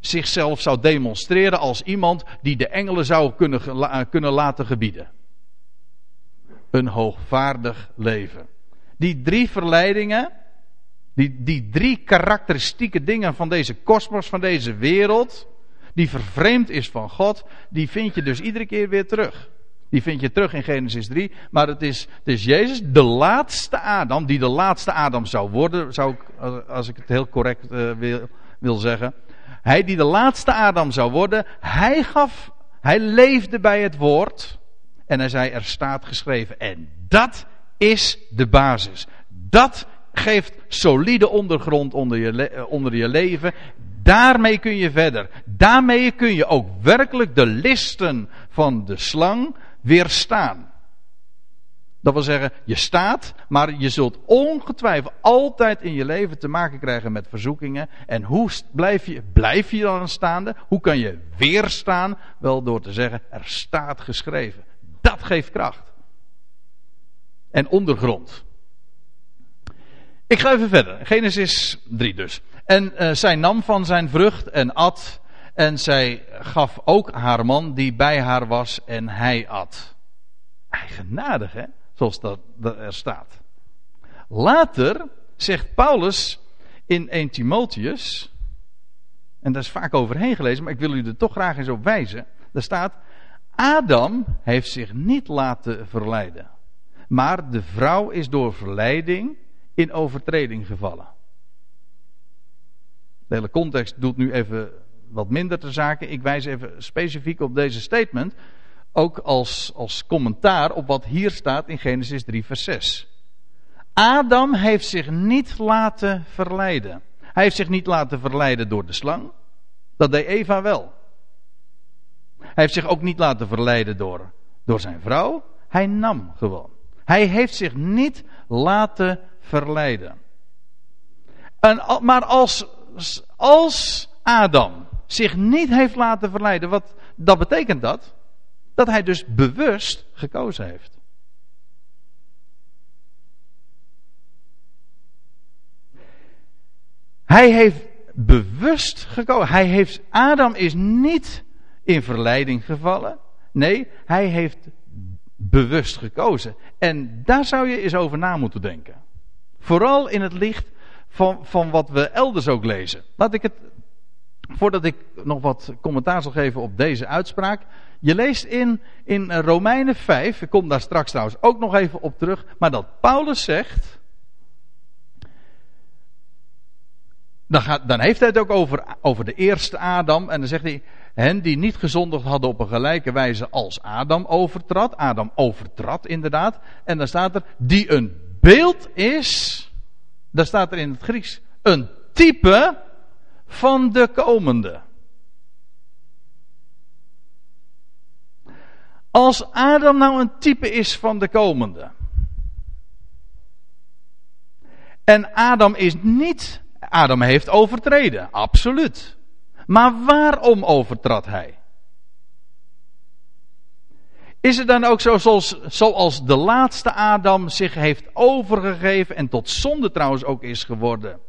Zichzelf zou demonstreren als iemand die de engelen zou kunnen, kunnen laten gebieden. Een hoogvaardig leven. Die drie verleidingen, die, die drie karakteristieke dingen van deze kosmos, van deze wereld, die vervreemd is van God, die vind je dus iedere keer weer terug. Die vind je terug in Genesis 3. Maar het is, het is Jezus, de laatste Adam, die de laatste Adam zou worden, zou ik, als ik het heel correct uh, wil, wil zeggen. Hij die de laatste Adam zou worden, hij gaf, hij leefde bij het woord. En hij zei, er staat geschreven. En dat is de basis. Dat geeft solide ondergrond onder je, eh, onder je leven. Daarmee kun je verder. Daarmee kun je ook werkelijk de listen van de slang weerstaan. Dat wil zeggen, je staat, maar je zult ongetwijfeld altijd in je leven te maken krijgen met verzoekingen. En hoe blijf je, blijf je dan staande? Hoe kan je weerstaan? Wel door te zeggen, er staat geschreven. Dat geeft kracht. En ondergrond. Ik ga even verder. Genesis 3 dus. En uh, zij nam van zijn vrucht en at. En zij gaf ook haar man die bij haar was en hij at. Eigenaardig hè, zoals dat, er staat. Later zegt Paulus in 1 Timotheus, en daar is vaak overheen gelezen, maar ik wil u er toch graag eens op wijzen. Daar staat, Adam heeft zich niet laten verleiden. Maar de vrouw is door verleiding in overtreding gevallen. De hele context doet nu even wat minder te zaken. Ik wijs even specifiek op deze statement. Ook als, als commentaar op wat hier staat in Genesis 3, vers 6. Adam heeft zich niet laten verleiden. Hij heeft zich niet laten verleiden door de slang. Dat deed Eva wel. Hij heeft zich ook niet laten verleiden door, door zijn vrouw. Hij nam gewoon. Hij heeft zich niet laten verleiden. En, maar als, als Adam zich niet heeft laten verleiden, wat dat betekent dat? Dat hij dus bewust gekozen heeft. Hij heeft bewust gekozen. Hij heeft, Adam is niet in verleiding gevallen. Nee, hij heeft bewust gekozen. En daar zou je eens over na moeten denken. Vooral in het licht van, van wat we elders ook lezen. Laat ik het, voordat ik nog wat commentaar zal geven op deze uitspraak. Je leest in, in Romeinen 5, ik kom daar straks trouwens ook nog even op terug. Maar dat Paulus zegt. Dan, gaat, dan heeft hij het ook over, over de eerste Adam. En dan zegt hij. Hen die niet gezondigd hadden op een gelijke wijze als Adam overtrad. Adam overtrad inderdaad. En dan staat er. Die een beeld is. Daar staat er in het Grieks. Een type van de komende. Als Adam nou een type is van de komende. En Adam is niet. Adam heeft overtreden, absoluut. Maar waarom overtrad hij? Is het dan ook zo zoals, zoals de laatste Adam zich heeft overgegeven en tot zonde trouwens ook is geworden?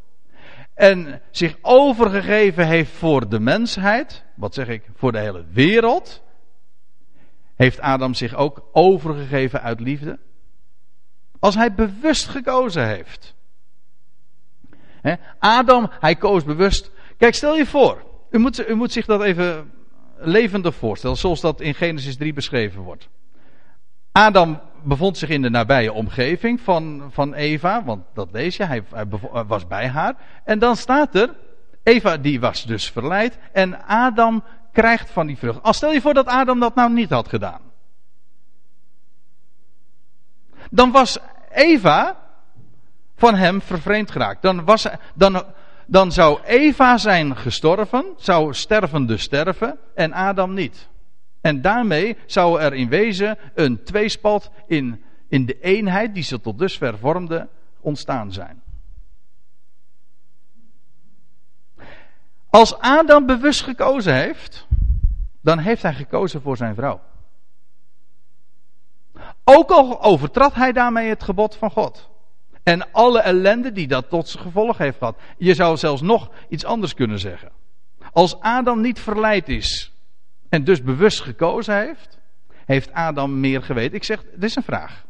En zich overgegeven heeft voor de mensheid, wat zeg ik, voor de hele wereld? Heeft Adam zich ook overgegeven uit liefde? Als hij bewust gekozen heeft. Adam, hij koos bewust. Kijk, stel je voor. U moet, u moet zich dat even levendig voorstellen, zoals dat in Genesis 3 beschreven wordt. Adam bevond zich in de nabije omgeving van, van Eva, want dat lees je, hij, hij was bij haar. En dan staat er, Eva die was dus verleid en Adam krijgt van die vrucht. Als stel je voor dat Adam dat nou niet had gedaan. Dan was Eva van hem vervreemd geraakt. Dan, was, dan dan zou Eva zijn gestorven, zou stervende sterven en Adam niet. En daarmee zou er in wezen een tweespalt in, in de eenheid die ze tot dusver vormde ontstaan zijn. Als Adam bewust gekozen heeft, dan heeft hij gekozen voor zijn vrouw. Ook al overtrad hij daarmee het gebod van God. En alle ellende die dat tot zijn gevolg heeft gehad. Je zou zelfs nog iets anders kunnen zeggen. Als Adam niet verleid is en dus bewust gekozen heeft, heeft Adam meer geweten. Ik zeg, dit is een vraag.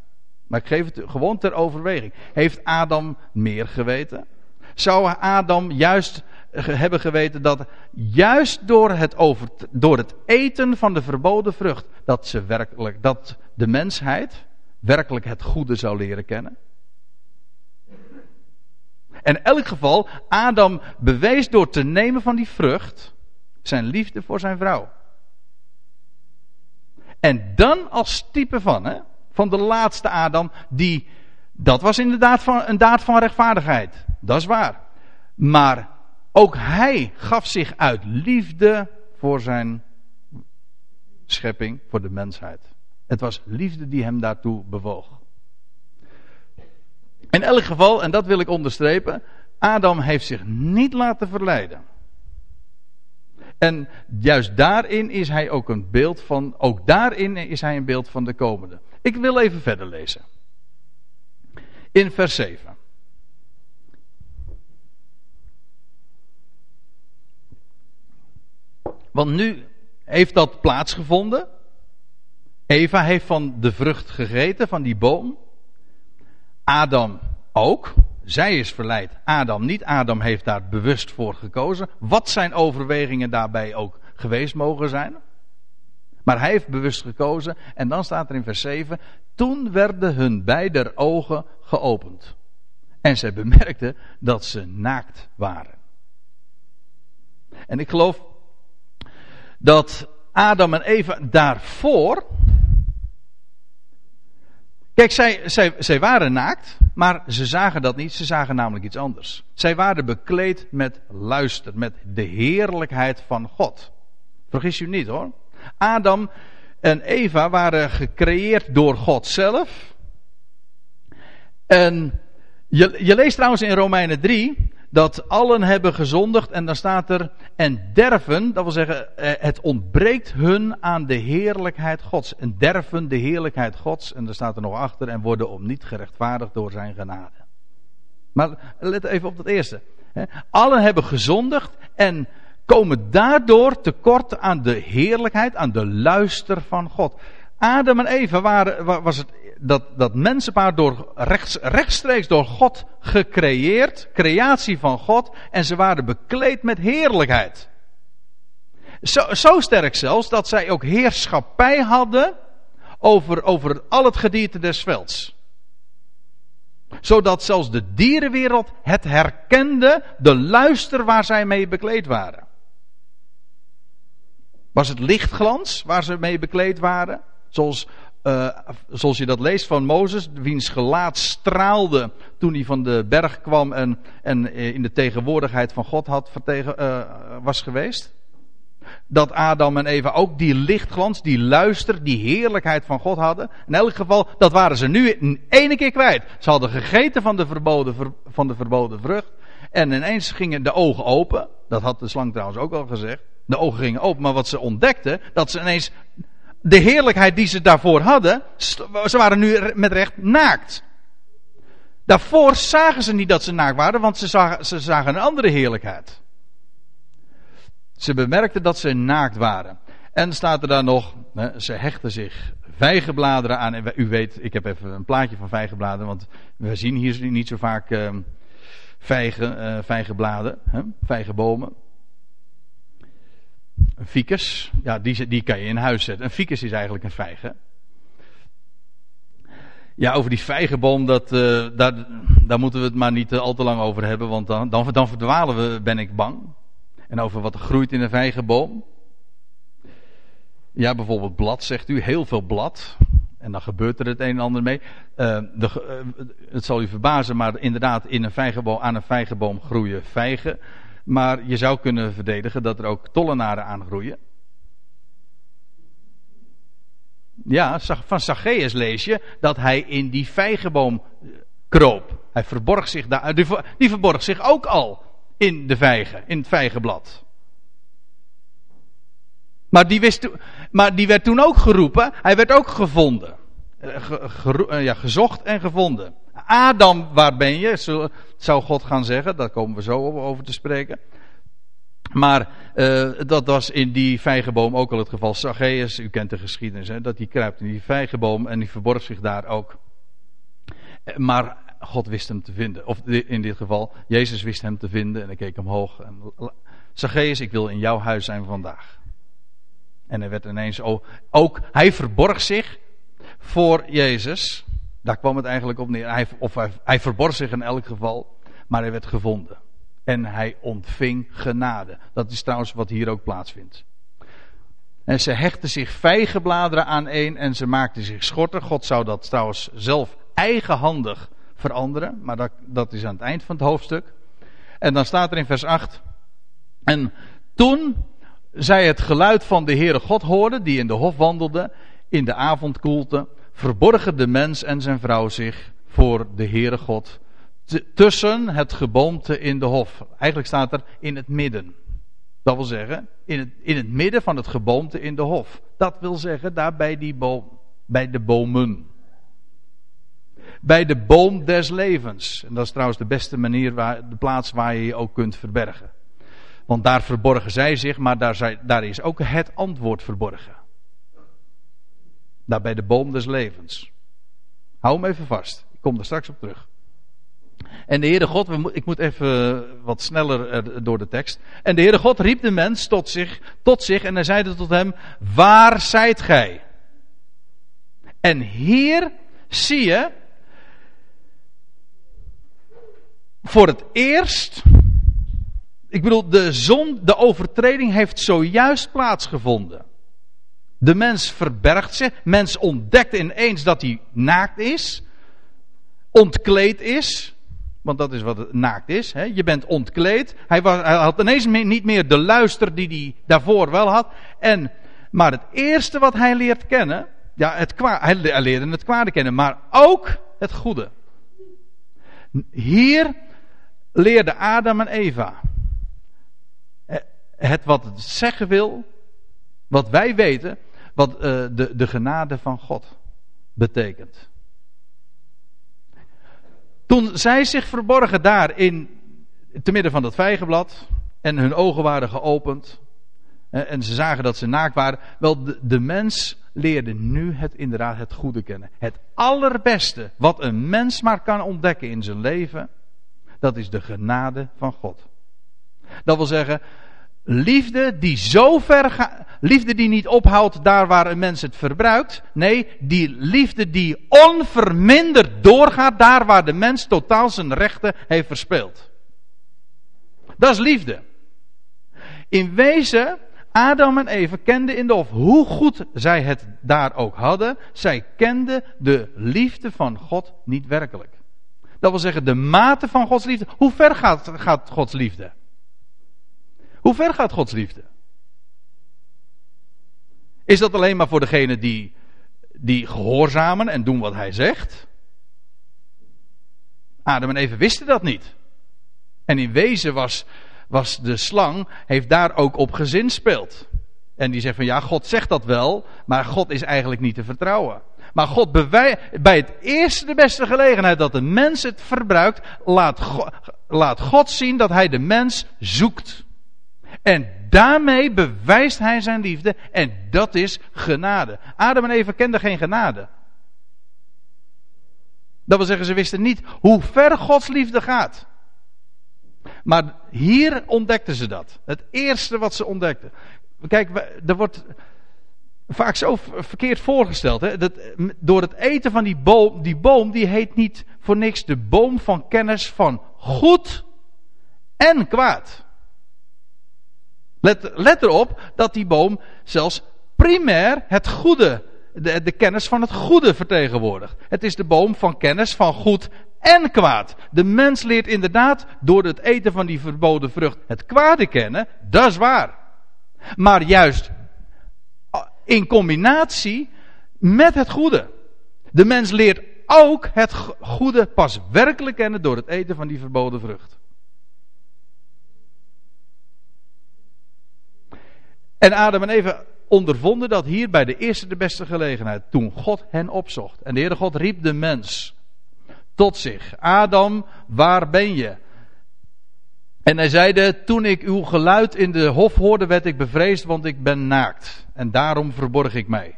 Maar ik geef het gewoon ter overweging. Heeft Adam meer geweten? Zou Adam juist hebben geweten dat juist door het, over, door het eten van de verboden vrucht, dat, ze werkelijk, dat de mensheid werkelijk het goede zou leren kennen. En in elk geval, Adam bewees door te nemen van die vrucht zijn liefde voor zijn vrouw. En dan als type van, hè, van de laatste Adam, die, dat was inderdaad van, een daad van rechtvaardigheid. Dat is waar. Maar ook hij gaf zich uit liefde voor zijn schepping, voor de mensheid. Het was liefde die hem daartoe bewoog. In elk geval, en dat wil ik onderstrepen, Adam heeft zich niet laten verleiden. En juist daarin is hij ook een beeld van, ook daarin is hij een beeld van de komende. Ik wil even verder lezen. In vers 7. Want nu heeft dat plaatsgevonden. Eva heeft van de vrucht gegeten, van die boom. Adam ook. Zij is verleid. Adam niet. Adam heeft daar bewust voor gekozen. Wat zijn overwegingen daarbij ook geweest mogen zijn. Maar hij heeft bewust gekozen. En dan staat er in vers 7. Toen werden hun beider ogen geopend. En zij bemerkten dat ze naakt waren. En ik geloof dat Adam en Eva daarvoor. Kijk, zij, waren naakt, maar ze zagen dat niet. Ze zagen namelijk iets anders. Zij waren bekleed met luister, met de heerlijkheid van God. Vergis u niet hoor. Adam en Eva waren gecreëerd door God zelf. En je, je leest trouwens in Romeinen 3 dat allen hebben gezondigd en dan staat er en derven, dat wil zeggen eh, het ontbreekt hun aan de heerlijkheid Gods. En derven de heerlijkheid Gods en er staat er nog achter en worden om niet gerechtvaardigd door zijn genade. Maar let even op dat eerste. Allen hebben gezondigd en komen daardoor tekort aan de heerlijkheid, aan de luister van God. Adam en Eva waren, was het dat, dat mensenpaar door rechts, rechtstreeks door God gecreëerd, creatie van God, en ze waren bekleed met heerlijkheid. Zo, zo sterk zelfs dat zij ook heerschappij hadden over, over al het gedierte des velds. Zodat zelfs de dierenwereld het herkende, de luister waar zij mee bekleed waren. Was het lichtglans waar ze mee bekleed waren? Zoals uh, zoals je dat leest van Mozes, wiens gelaat straalde toen hij van de berg kwam en, en eh, in de tegenwoordigheid van God had uh, was geweest. Dat Adam en Eva ook die lichtglans, die luister, die heerlijkheid van God hadden. In elk geval, dat waren ze nu in ene keer kwijt. Ze hadden gegeten van de verboden, van de verboden vrucht. En ineens gingen de ogen open. Dat had de slang trouwens ook al gezegd. De ogen gingen open, maar wat ze ontdekten, dat ze ineens de heerlijkheid die ze daarvoor hadden, ze waren nu met recht naakt. Daarvoor zagen ze niet dat ze naakt waren, want ze zagen, ze zagen een andere heerlijkheid. Ze bemerkten dat ze naakt waren. En staat er daar nog, ze hechten zich vijgenbladeren aan. U weet, ik heb even een plaatje van vijgenbladeren, want we zien hier niet zo vaak ehm, vijgen, uh, vijgenbladen, vijgenbomen. Een ficus, ja, die, die kan je in huis zetten. Een ficus is eigenlijk een vijgen. Ja, over die vijgenboom, dat, uh, daar, daar moeten we het maar niet uh, al te lang over hebben, want dan, dan, verdwalen we, ben ik bang. En over wat er groeit in een vijgenboom. Ja, bijvoorbeeld blad, zegt u, heel veel blad. En dan gebeurt er het een en ander mee. Uh, de, het zal u verbazen, maar inderdaad, in een vijgenboom, aan een vijgenboom groeien vijgen. Maar je zou kunnen verdedigen dat er ook tollenaren aangroeien. Ja, van Zacchaeus lees je dat hij in die vijgenboom eh, kroop. Hij verborg zich daar. Die verborg zich ook al in de vijgen, in het vijgenblad. Maar die, wist, maar die werd toen ook geroepen. Hij werd ook gevonden. Eh, eh, gezocht en gevonden. Adam, waar ben je? Zou God gaan zeggen. Daar komen we zo over te spreken. Maar uh, dat was in die vijgenboom ook al het geval. Zacchaeus, u kent de geschiedenis, hè, dat hij kruipt in die vijgenboom en die verborgt zich daar ook. Maar God wist hem te vinden. Of in dit geval, Jezus wist hem te vinden en hij keek omhoog. En, Zacchaeus, ik wil in jouw huis zijn vandaag. En hij werd ineens ook, ook, hij verborg zich voor Jezus. Daar kwam het eigenlijk op neer. Hij, of hij, verborg zich in elk geval, maar hij werd gevonden. En hij ontving genade. Dat is trouwens wat hier ook plaatsvindt. En ze hechten zich vijgenbladeren aan een en ze maakten zich schorten. God zou dat trouwens zelf eigenhandig veranderen. Maar dat, dat is aan het eind van het hoofdstuk. En dan staat er in vers 8. En toen zij het geluid van de Heere God hoorden, die in de hof wandelde, in de avondkoelte, verborgen de mens en zijn vrouw zich voor de Heere God. Tussen het geboomte in de hof. Eigenlijk staat er in het midden. Dat wil zeggen, in het, in het midden van het geboomte in de hof. Dat wil zeggen, daar bij die boom, bij de bomen. Bij de boom des levens. En dat is trouwens de beste manier, waar, de plaats waar je je ook kunt verbergen. Want daar verborgen zij zich, maar daar, daar is ook het antwoord verborgen. Daar bij de boom des levens. Hou hem even vast. Ik kom er straks op terug. En de Heere God, ik moet even wat sneller door de tekst. En de Heere God riep de mens tot zich, tot zich en hij zeide tot hem, waar zijt gij? En hier zie je, voor het eerst, ik bedoel, de zon, de overtreding heeft zojuist plaatsgevonden. De mens verbergt zich, mens ontdekt ineens dat hij naakt is, ontkleed is, want dat is wat het naakt is. Hè? Je bent ontkleed. Hij, was, hij had ineens niet meer de luister die hij daarvoor wel had. En, maar het eerste wat hij leert kennen. Ja, het kwa, hij leerde het kwade kennen. Maar ook het goede. Hier leerde Adam en Eva. Het wat het zeggen wil. Wat wij weten. Wat uh, de, de genade van God betekent. Toen zij zich verborgen daar in, te midden van dat vijgenblad. En hun ogen waren geopend. En ze zagen dat ze naakt waren. Wel, de, de mens leerde nu het, inderdaad het goede kennen. Het allerbeste wat een mens maar kan ontdekken in zijn leven. Dat is de genade van God. Dat wil zeggen, Liefde die zo ver gaat. Liefde die niet ophoudt daar waar een mens het verbruikt. Nee, die liefde die onverminderd doorgaat daar waar de mens totaal zijn rechten heeft verspeeld. Dat is liefde. In wezen, Adam en Eva kenden in de hof, hoe goed zij het daar ook hadden, zij kenden de liefde van God niet werkelijk. Dat wil zeggen, de mate van Gods liefde. Hoe ver gaat, gaat Gods liefde? Hoe ver gaat Gods liefde? Is dat alleen maar voor degenen die, die gehoorzamen en doen wat hij zegt? Adam en Eva wisten dat niet. En in wezen was, was de slang, heeft daar ook op gezinspeeld. En die zegt van ja, God zegt dat wel, maar God is eigenlijk niet te vertrouwen. Maar God bij het eerste de beste gelegenheid dat de mens het verbruikt, laat God, laat God zien dat hij de mens zoekt. En daarmee bewijst hij zijn liefde. En dat is genade. Adam en Eva kenden geen genade. Dat wil zeggen, ze wisten niet hoe ver Gods liefde gaat. Maar hier ontdekten ze dat. Het eerste wat ze ontdekten. Kijk, er wordt vaak zo verkeerd voorgesteld. Hè? Dat door het eten van die boom, die boom, die heet niet voor niks de boom van kennis van goed en kwaad. Let, let erop dat die boom zelfs primair het goede, de, de kennis van het goede vertegenwoordigt. Het is de boom van kennis van goed en kwaad. De mens leert inderdaad door het eten van die verboden vrucht het kwade kennen, dat is waar. Maar juist in combinatie met het goede. De mens leert ook het goede pas werkelijk kennen door het eten van die verboden vrucht. En Adam en Eva ondervonden dat hier bij de eerste de beste gelegenheid, toen God hen opzocht. En de Heere God riep de mens tot zich. Adam, waar ben je? En hij zeide, toen ik uw geluid in de hof hoorde, werd ik bevreesd, want ik ben naakt. En daarom verborg ik mij.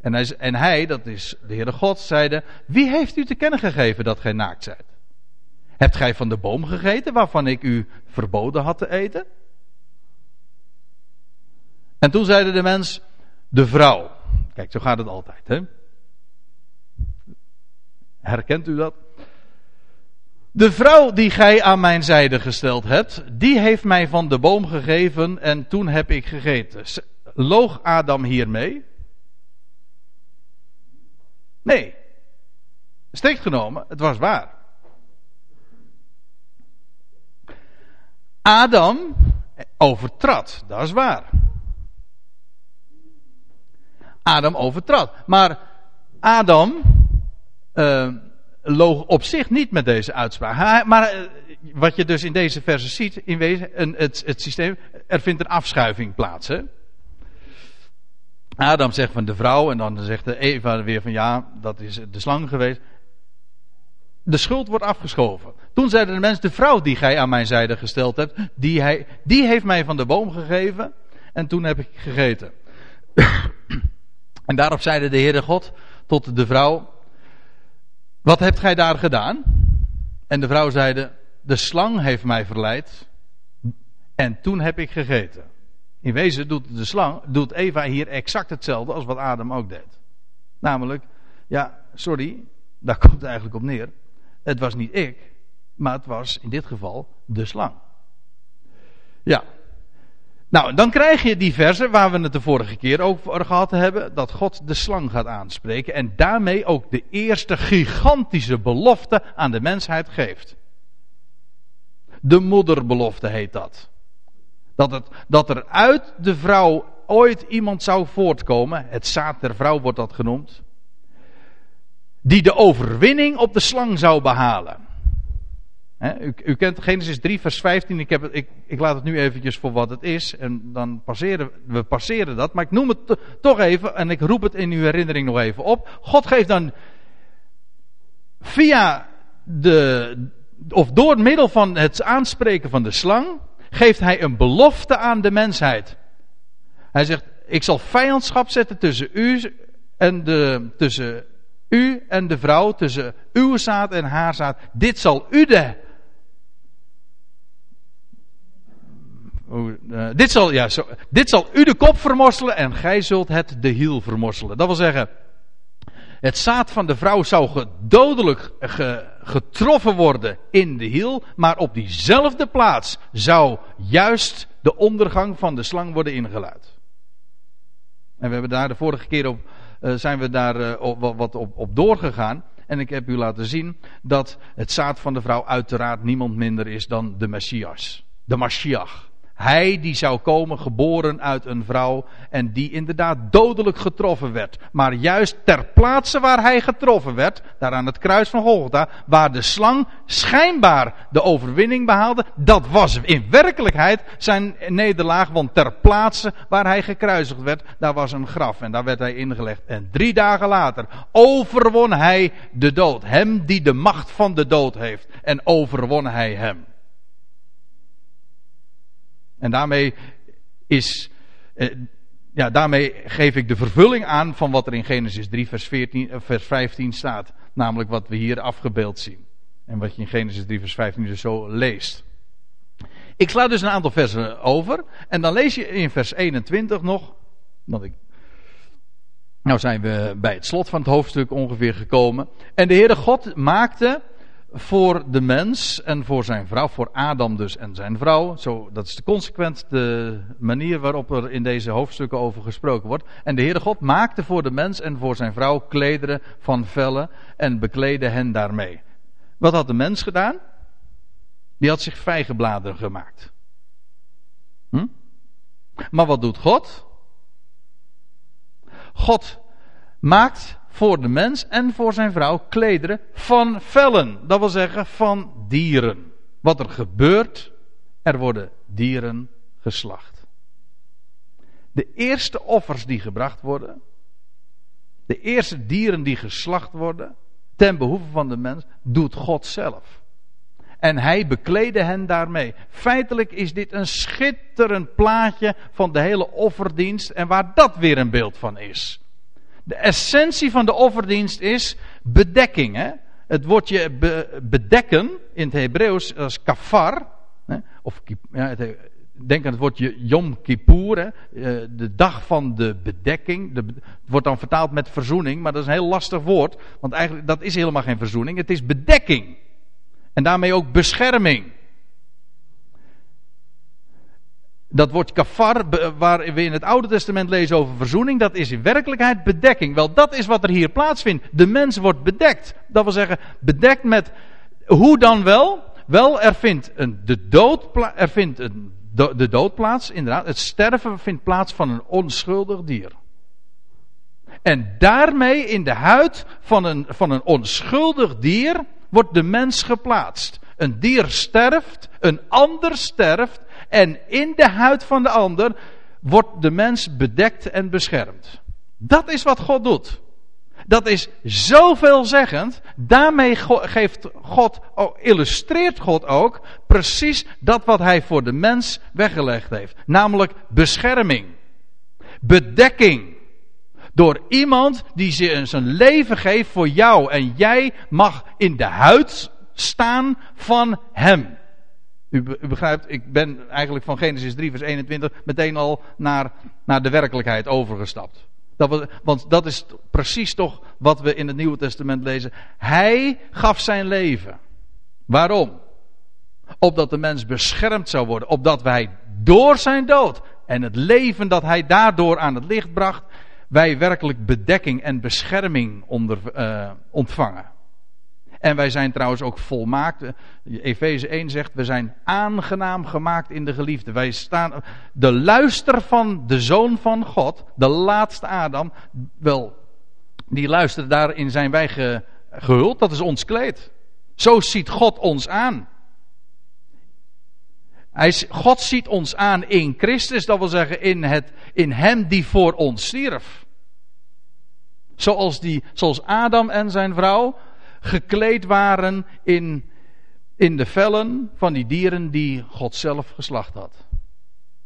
En hij, en hij, dat is de Heere God, zeide: Wie heeft u te kennen gegeven dat gij naakt zijt? Hebt gij van de boom gegeten waarvan ik u verboden had te eten? En toen zeide de mens: De vrouw. Kijk, zo gaat het altijd, hè? Herkent u dat? De vrouw die gij aan mijn zijde gesteld hebt, die heeft mij van de boom gegeven en toen heb ik gegeten. Loog Adam hiermee? Nee. Steekt genomen, het was waar. Adam overtrad, dat is waar. Adam overtrad. Maar Adam uh, loog op zich niet met deze uitspraak. Maar uh, wat je dus in deze verse ziet, in wezen, een, het, het systeem, er vindt een afschuiving plaats. Hè? Adam zegt van de vrouw en dan zegt Eva weer van ja, dat is de slang geweest. De schuld wordt afgeschoven. Toen zeiden de mensen, de vrouw die gij aan mijn zijde gesteld hebt, die, hij, die heeft mij van de boom gegeven en toen heb ik gegeten. en daarop zeide de Heere God tot de vrouw, wat hebt gij daar gedaan? En de vrouw zeide, de slang heeft mij verleid en toen heb ik gegeten. In wezen doet de slang, doet Eva hier exact hetzelfde als wat Adam ook deed. Namelijk, ja, sorry, daar komt het eigenlijk op neer. Het was niet ik, maar het was in dit geval de slang. Ja. Nou, dan krijg je die verse waar we het de vorige keer over gehad hebben, dat God de slang gaat aanspreken en daarmee ook de eerste gigantische belofte aan de mensheid geeft. De moederbelofte heet dat. Dat, het, dat er uit de vrouw ooit iemand zou voortkomen, het zaad der vrouw wordt dat genoemd, die de overwinning op de slang zou behalen. U, u, kent Genesis 3, vers 15. Ik, heb ik, ik, laat het nu eventjes voor wat het is. En dan passeren we passeren dat. Maar ik noem het toch even. En ik roep het in uw herinnering nog even op. God geeft dan via de. Of door middel van het aanspreken van de slang geeft hij een belofte aan de mensheid. Hij zegt, ik zal vijandschap zetten tussen u en de, tussen u en de vrouw, tussen uw zaad en haar zaad. Dit zal u de. Uh, dit, zal, ja, dit zal u de kop vermorselen en gij zult het de hiel vermorselen. Dat wil zeggen, het zaad van de vrouw zou dodelijk getroffen worden in de hiel, maar op diezelfde plaats zou juist de ondergang van de slang worden ingeluid. En we hebben daar de vorige keer op, uh, zijn we daar uh, op, wat op, op doorgegaan. En ik heb u laten zien dat het zaad van de vrouw uiteraard niemand minder is dan de Messias. De Mashiach. Hij die zou komen, geboren uit een vrouw. En die inderdaad dodelijk getroffen werd. Maar juist ter plaatse waar hij getroffen werd, daar aan het kruis van Golgotha, waar de slang schijnbaar de overwinning behaalde, dat was in werkelijkheid zijn nederlaag. Want ter plaatse waar hij gekruisigd werd, daar was een graf. En daar werd hij ingelegd. En drie dagen later overwon hij de dood. Hem die de macht van de dood heeft. En overwon hij hem. En daarmee is, eh, ja, daarmee geef ik de vervulling aan van wat er in Genesis 3 vers, 14, eh, vers 15 staat. Namelijk wat we hier afgebeeld zien. En wat je in Genesis 3 vers 15 dus zo leest. Ik sla dus een aantal versen over. En dan lees je in vers 21 nog. Want ik, nou zijn we bij het slot van het hoofdstuk ongeveer gekomen. En de Heere God maakte voor de mens en voor zijn vrouw, voor Adam dus en zijn vrouw. Zo, dat is de consequent de manier waarop er in deze hoofdstukken over gesproken wordt. En de Heere God maakte voor de mens en voor zijn vrouw klederen van vellen en bekleedde hen daarmee. Wat had de mens gedaan? Die had zich vijgenbladeren gemaakt. Hm? Maar wat doet God? God maakt voor de mens en voor zijn vrouw klederen van vellen. Dat wil zeggen van dieren. Wat er gebeurt, er worden dieren geslacht. De eerste offers die gebracht worden, de eerste dieren die geslacht worden, ten behoeve van de mens, doet God zelf. En hij bekleedde hen daarmee. Feitelijk is dit een schitterend plaatje van de hele offerdienst en waar dat weer een beeld van is. De essentie van de offerdienst is bedekking. Hè? Het woordje bedekken in het Hebreeuws als kafar. Hè? Of ja, denk aan het woordje Yom Kippur, hè? Eh, de dag van de bedekking. De, het wordt dan vertaald met verzoening, maar dat is een heel lastig woord. Want eigenlijk dat is helemaal geen verzoening, het is bedekking. En daarmee ook bescherming. Dat woord kafar, waar we in het Oude Testament lezen over verzoening, dat is in werkelijkheid bedekking. Wel, dat is wat er hier plaatsvindt. De mens wordt bedekt. Dat wil zeggen, bedekt met, hoe dan wel? Wel, er vindt, een, de, dood, er vindt een, de dood plaats, inderdaad. Het sterven vindt plaats van een onschuldig dier. En daarmee in de huid van een, van een onschuldig dier wordt de mens geplaatst. Een dier sterft, een ander sterft en in de huid van de ander wordt de mens bedekt en beschermd. Dat is wat God doet. Dat is zoveelzeggend. Daarmee geeft God, illustreert God ook precies dat wat hij voor de mens weggelegd heeft. Namelijk bescherming. Bedekking. Door iemand die zijn leven geeft voor jou. En jij mag in de huid staan van hem. U, begrijpt, ik ben eigenlijk van Genesis 3 vers 21 meteen al naar, naar de werkelijkheid overgestapt. Dat want dat is precies toch wat we in het Nieuwe Testament lezen. Hij gaf zijn leven. Waarom? Opdat de mens beschermd zou worden. Opdat wij door zijn dood en het leven dat hij daardoor aan het licht bracht, wij werkelijk bedekking en bescherming onder, uh, ontvangen. En wij zijn trouwens ook volmaakt. Efeze 1 zegt, we zijn aangenaam gemaakt in de geliefde. Wij staan, de luister van de Zoon van God, de laatste Adam, wel, die luistert daarin zijn wij gehuld, dat is ons kleed. Zo ziet God ons aan. Hij, God ziet ons aan in Christus, dat wil zeggen in, het, in Hem die voor ons stierf. Zoals, die, zoals Adam en zijn vrouw gekleed waren in, in de vellen van die dieren die God zelf geslacht had.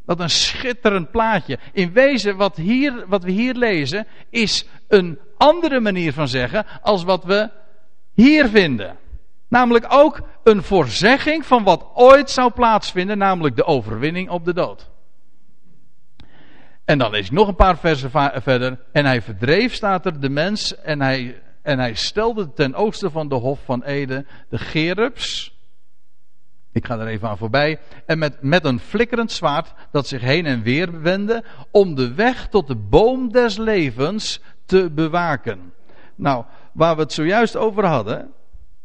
Wat een schitterend plaatje. In wezen, wat, hier, wat we hier lezen, is een andere manier van zeggen als wat we hier vinden. Namelijk ook een voorzegging van wat ooit zou plaatsvinden, namelijk de overwinning op de dood. En dan lees ik nog een paar versen verder. En hij verdreef, staat er, de mens. En hij en hij stelde ten oosten van de hof van Ede de Gerubs. Ik ga er even aan voorbij. En met, met een flikkerend zwaard dat zich heen en weer wendde. Om de weg tot de boom des levens te bewaken. Nou, waar we het zojuist over hadden.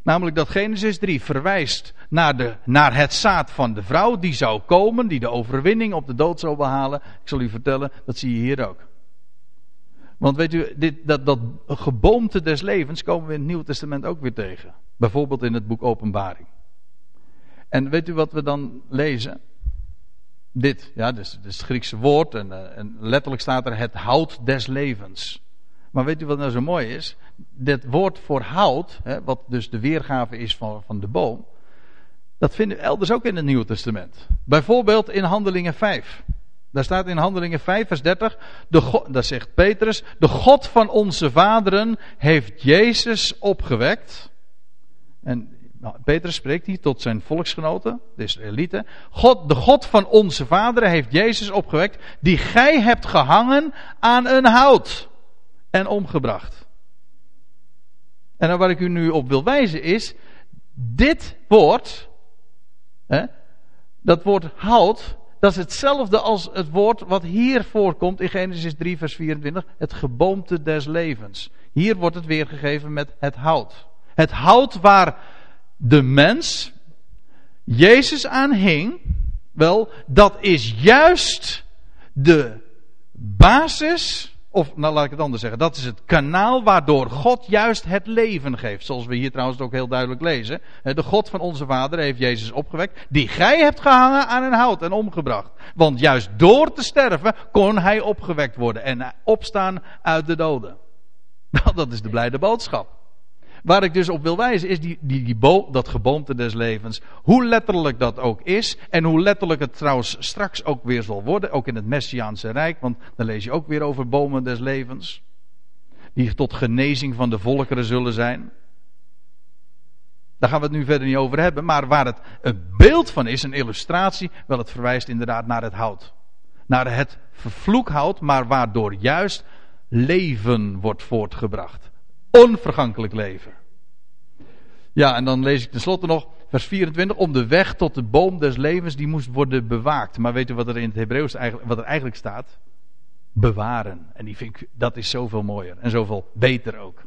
Namelijk dat Genesis 3 verwijst naar, de, naar het zaad van de vrouw die zou komen, die de overwinning op de dood zou behalen. Ik zal u vertellen, dat zie je hier ook. Want weet u, dit, dat, dat geboomte des levens komen we in het Nieuwe Testament ook weer tegen. Bijvoorbeeld in het boek Openbaring. En weet u wat we dan lezen? Dit, ja, dus, het Griekse woord en, eh, en letterlijk staat er het hout des levens. Maar weet u wat nou zo mooi is? Dit woord voor hout, hè, wat dus de weergave is van, van de boom, dat vinden we elders ook in het Nieuwe Testament. Bijvoorbeeld in Handelingen 5. Daar staat in Handelingen 5, vers 30, de God, zegt Petrus, de God van onze vaderen heeft Jezus opgewekt. En nou, Petrus spreekt hier tot zijn volksgenoten, de Israëlieten. God, de God van onze vaderen heeft Jezus opgewekt, die gij hebt gehangen aan een hout en omgebracht. En nou, waar ik u nu op wil wijzen is, dit woord, hè, dat woord hout, dat is hetzelfde als het woord wat hier voorkomt in Genesis 3, vers 24. Het geboomte des levens. Hier wordt het weergegeven met het hout. Het hout waar de mens Jezus aan hing. Wel, dat is juist de basis of, nou laat ik het anders zeggen. Dat is het kanaal waardoor God juist het leven geeft. Zoals we hier trouwens ook heel duidelijk lezen. De God van onze vader heeft Jezus opgewekt. Die gij hebt gehangen aan een hout en omgebracht. Want juist door te sterven kon hij opgewekt worden. En opstaan uit de doden. Nou, dat is de blijde boodschap. Waar ik dus op wil wijzen is die, die, die bo dat geboomte des levens. Hoe letterlijk dat ook is. En hoe letterlijk het trouwens straks ook weer zal worden. Ook in het Messiaanse Rijk. Want dan lees je ook weer over bomen des levens. die tot genezing van de volkeren zullen zijn. Daar gaan we het nu verder niet over hebben, maar waar het een beeld van is, een illustratie, wel het verwijst inderdaad naar het hout. Naar het vervloekhout, maar waardoor juist leven wordt voortgebracht. Onvergankelijk leven. Ja, en dan lees ik tenslotte nog vers 24. Om de weg tot de boom des levens, die moest worden bewaakt. Maar weet u wat er in het Hebreeuws eigenlijk, wat er eigenlijk staat? Bewaren. En die vind ik, dat is zoveel mooier en zoveel beter ook.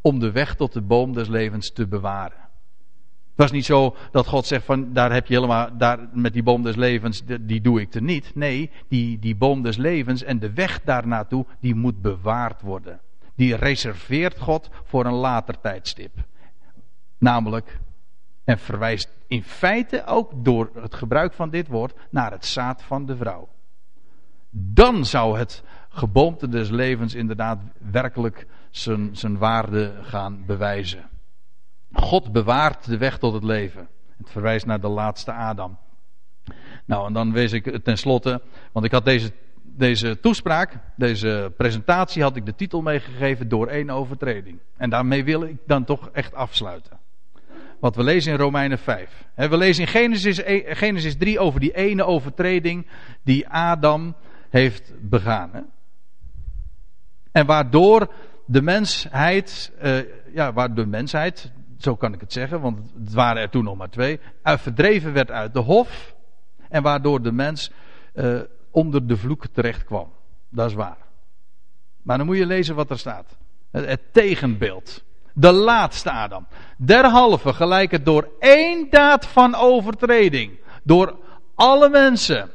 Om de weg tot de boom des levens te bewaren. Het was niet zo dat God zegt van daar heb je helemaal, daar met die boom des levens, die, doe ik er niet. Nee, die, die boom des levens en de weg daar naartoe, die moet bewaard worden. Die reserveert God voor een later tijdstip. Namelijk, en verwijst in feite ook door het gebruik van dit woord naar het zaad van de vrouw. Dan zou het geboomte des levens inderdaad werkelijk zijn, zijn waarde gaan bewijzen. God bewaart de weg tot het leven. Het verwijst naar de laatste Adam. Nou, en dan wees ik tenslotte, want ik had deze, deze toespraak, deze presentatie, had ik de titel meegegeven door één overtreding. En daarmee wil ik dan toch echt afsluiten. Wat we lezen in Romeinen 5. We lezen in Genesis, Genesis 3 over die ene overtreding die Adam heeft begaan. En waardoor de mensheid, uh, ja, waar de mensheid, zo kan ik het zeggen, want het waren er toen nog maar twee, verdreven werd uit de hof. En waardoor de mens uh, onder de vloek terecht kwam. Dat is waar. Maar dan moet je lezen wat er staat. Het, tegenbeeld. De laatste Adam. Derhalve gelijk het door één daad van overtreding. Door alle mensen.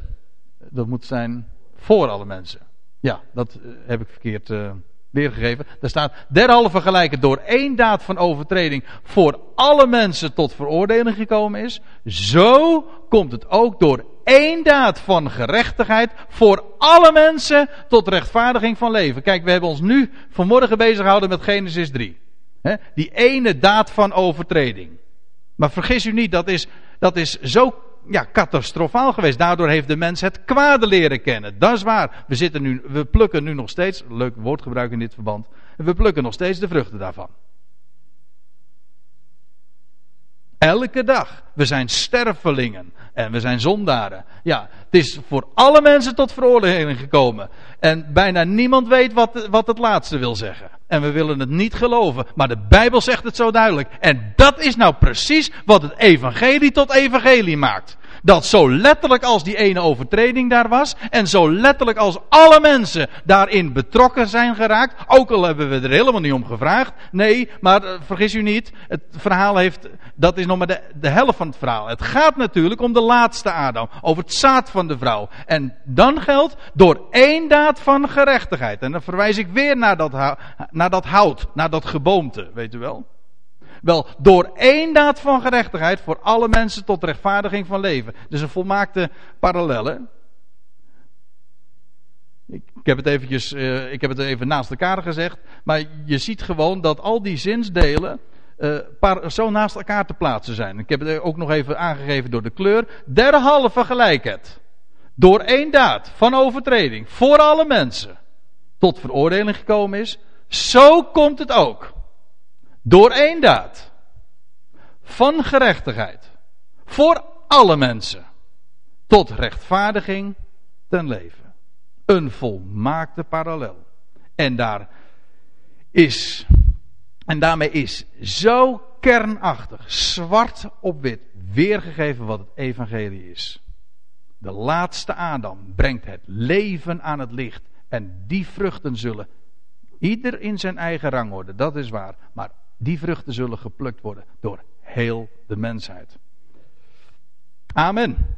Dat moet zijn voor alle mensen. Ja, dat eh, heb ik verkeerd uh, weergegeven. Daar staat derhalve gelijk het door één daad van overtreding voor alle mensen tot veroordeling gekomen is. Zo komt het ook door één daad van gerechtigheid voor alle mensen tot rechtvaardiging van leven. Kijk, we hebben ons nu vanmorgen bezig gehouden met Genesis 3. Die ene daad van overtreding. Maar vergis u niet, dat is, dat is zo ja, catastrofaal geweest. Daardoor heeft de mens het kwade leren kennen. Dat is waar. We, zitten nu, we plukken nu nog steeds, leuk woordgebruik in dit verband, we plukken nog steeds de vruchten daarvan. Elke dag. We zijn stervelingen. En we zijn zondaren. Ja, het is voor alle mensen tot veroordeling gekomen. En bijna niemand weet wat, wat het laatste wil zeggen. En we willen het niet geloven. Maar de Bijbel zegt het zo duidelijk. En dat is nou precies wat het evangelie tot evangelie maakt. Dat zo letterlijk als die ene overtreding daar was. En zo letterlijk als alle mensen daarin betrokken zijn geraakt. Ook al hebben we er helemaal niet om gevraagd. Nee, maar uh, vergis u niet. Het verhaal heeft. Dat is nog maar de, de helft van het verhaal. Het gaat natuurlijk om de laatste Adam. Over het zaad van de vrouw. En dan geldt door één daad van gerechtigheid. En dan verwijs ik weer naar dat, naar dat hout. Naar dat geboomte. Weet u wel? Wel, door één daad van gerechtigheid voor alle mensen tot rechtvaardiging van leven. Dus een volmaakte parallel, Ik, ik, heb het eventjes, uh, ik heb het even naast elkaar gezegd. Maar je ziet gewoon dat al die zinsdelen uh, zo naast elkaar te plaatsen zijn. Ik heb het ook nog even aangegeven door de kleur. Derhalve gelijk het. Door één daad van overtreding voor alle mensen tot veroordeling gekomen is. Zo komt het ook. Door één daad. Van gerechtigheid. Voor alle mensen. Tot rechtvaardiging ten leven. Een volmaakte parallel. En daar is. En daarmee is zo kernachtig, zwart op wit, weergegeven wat het evangelie is. De laatste Adam brengt het leven aan het licht. En die vruchten zullen ieder in zijn eigen rang worden, dat is waar. Maar die vruchten zullen geplukt worden door heel de mensheid. Amen.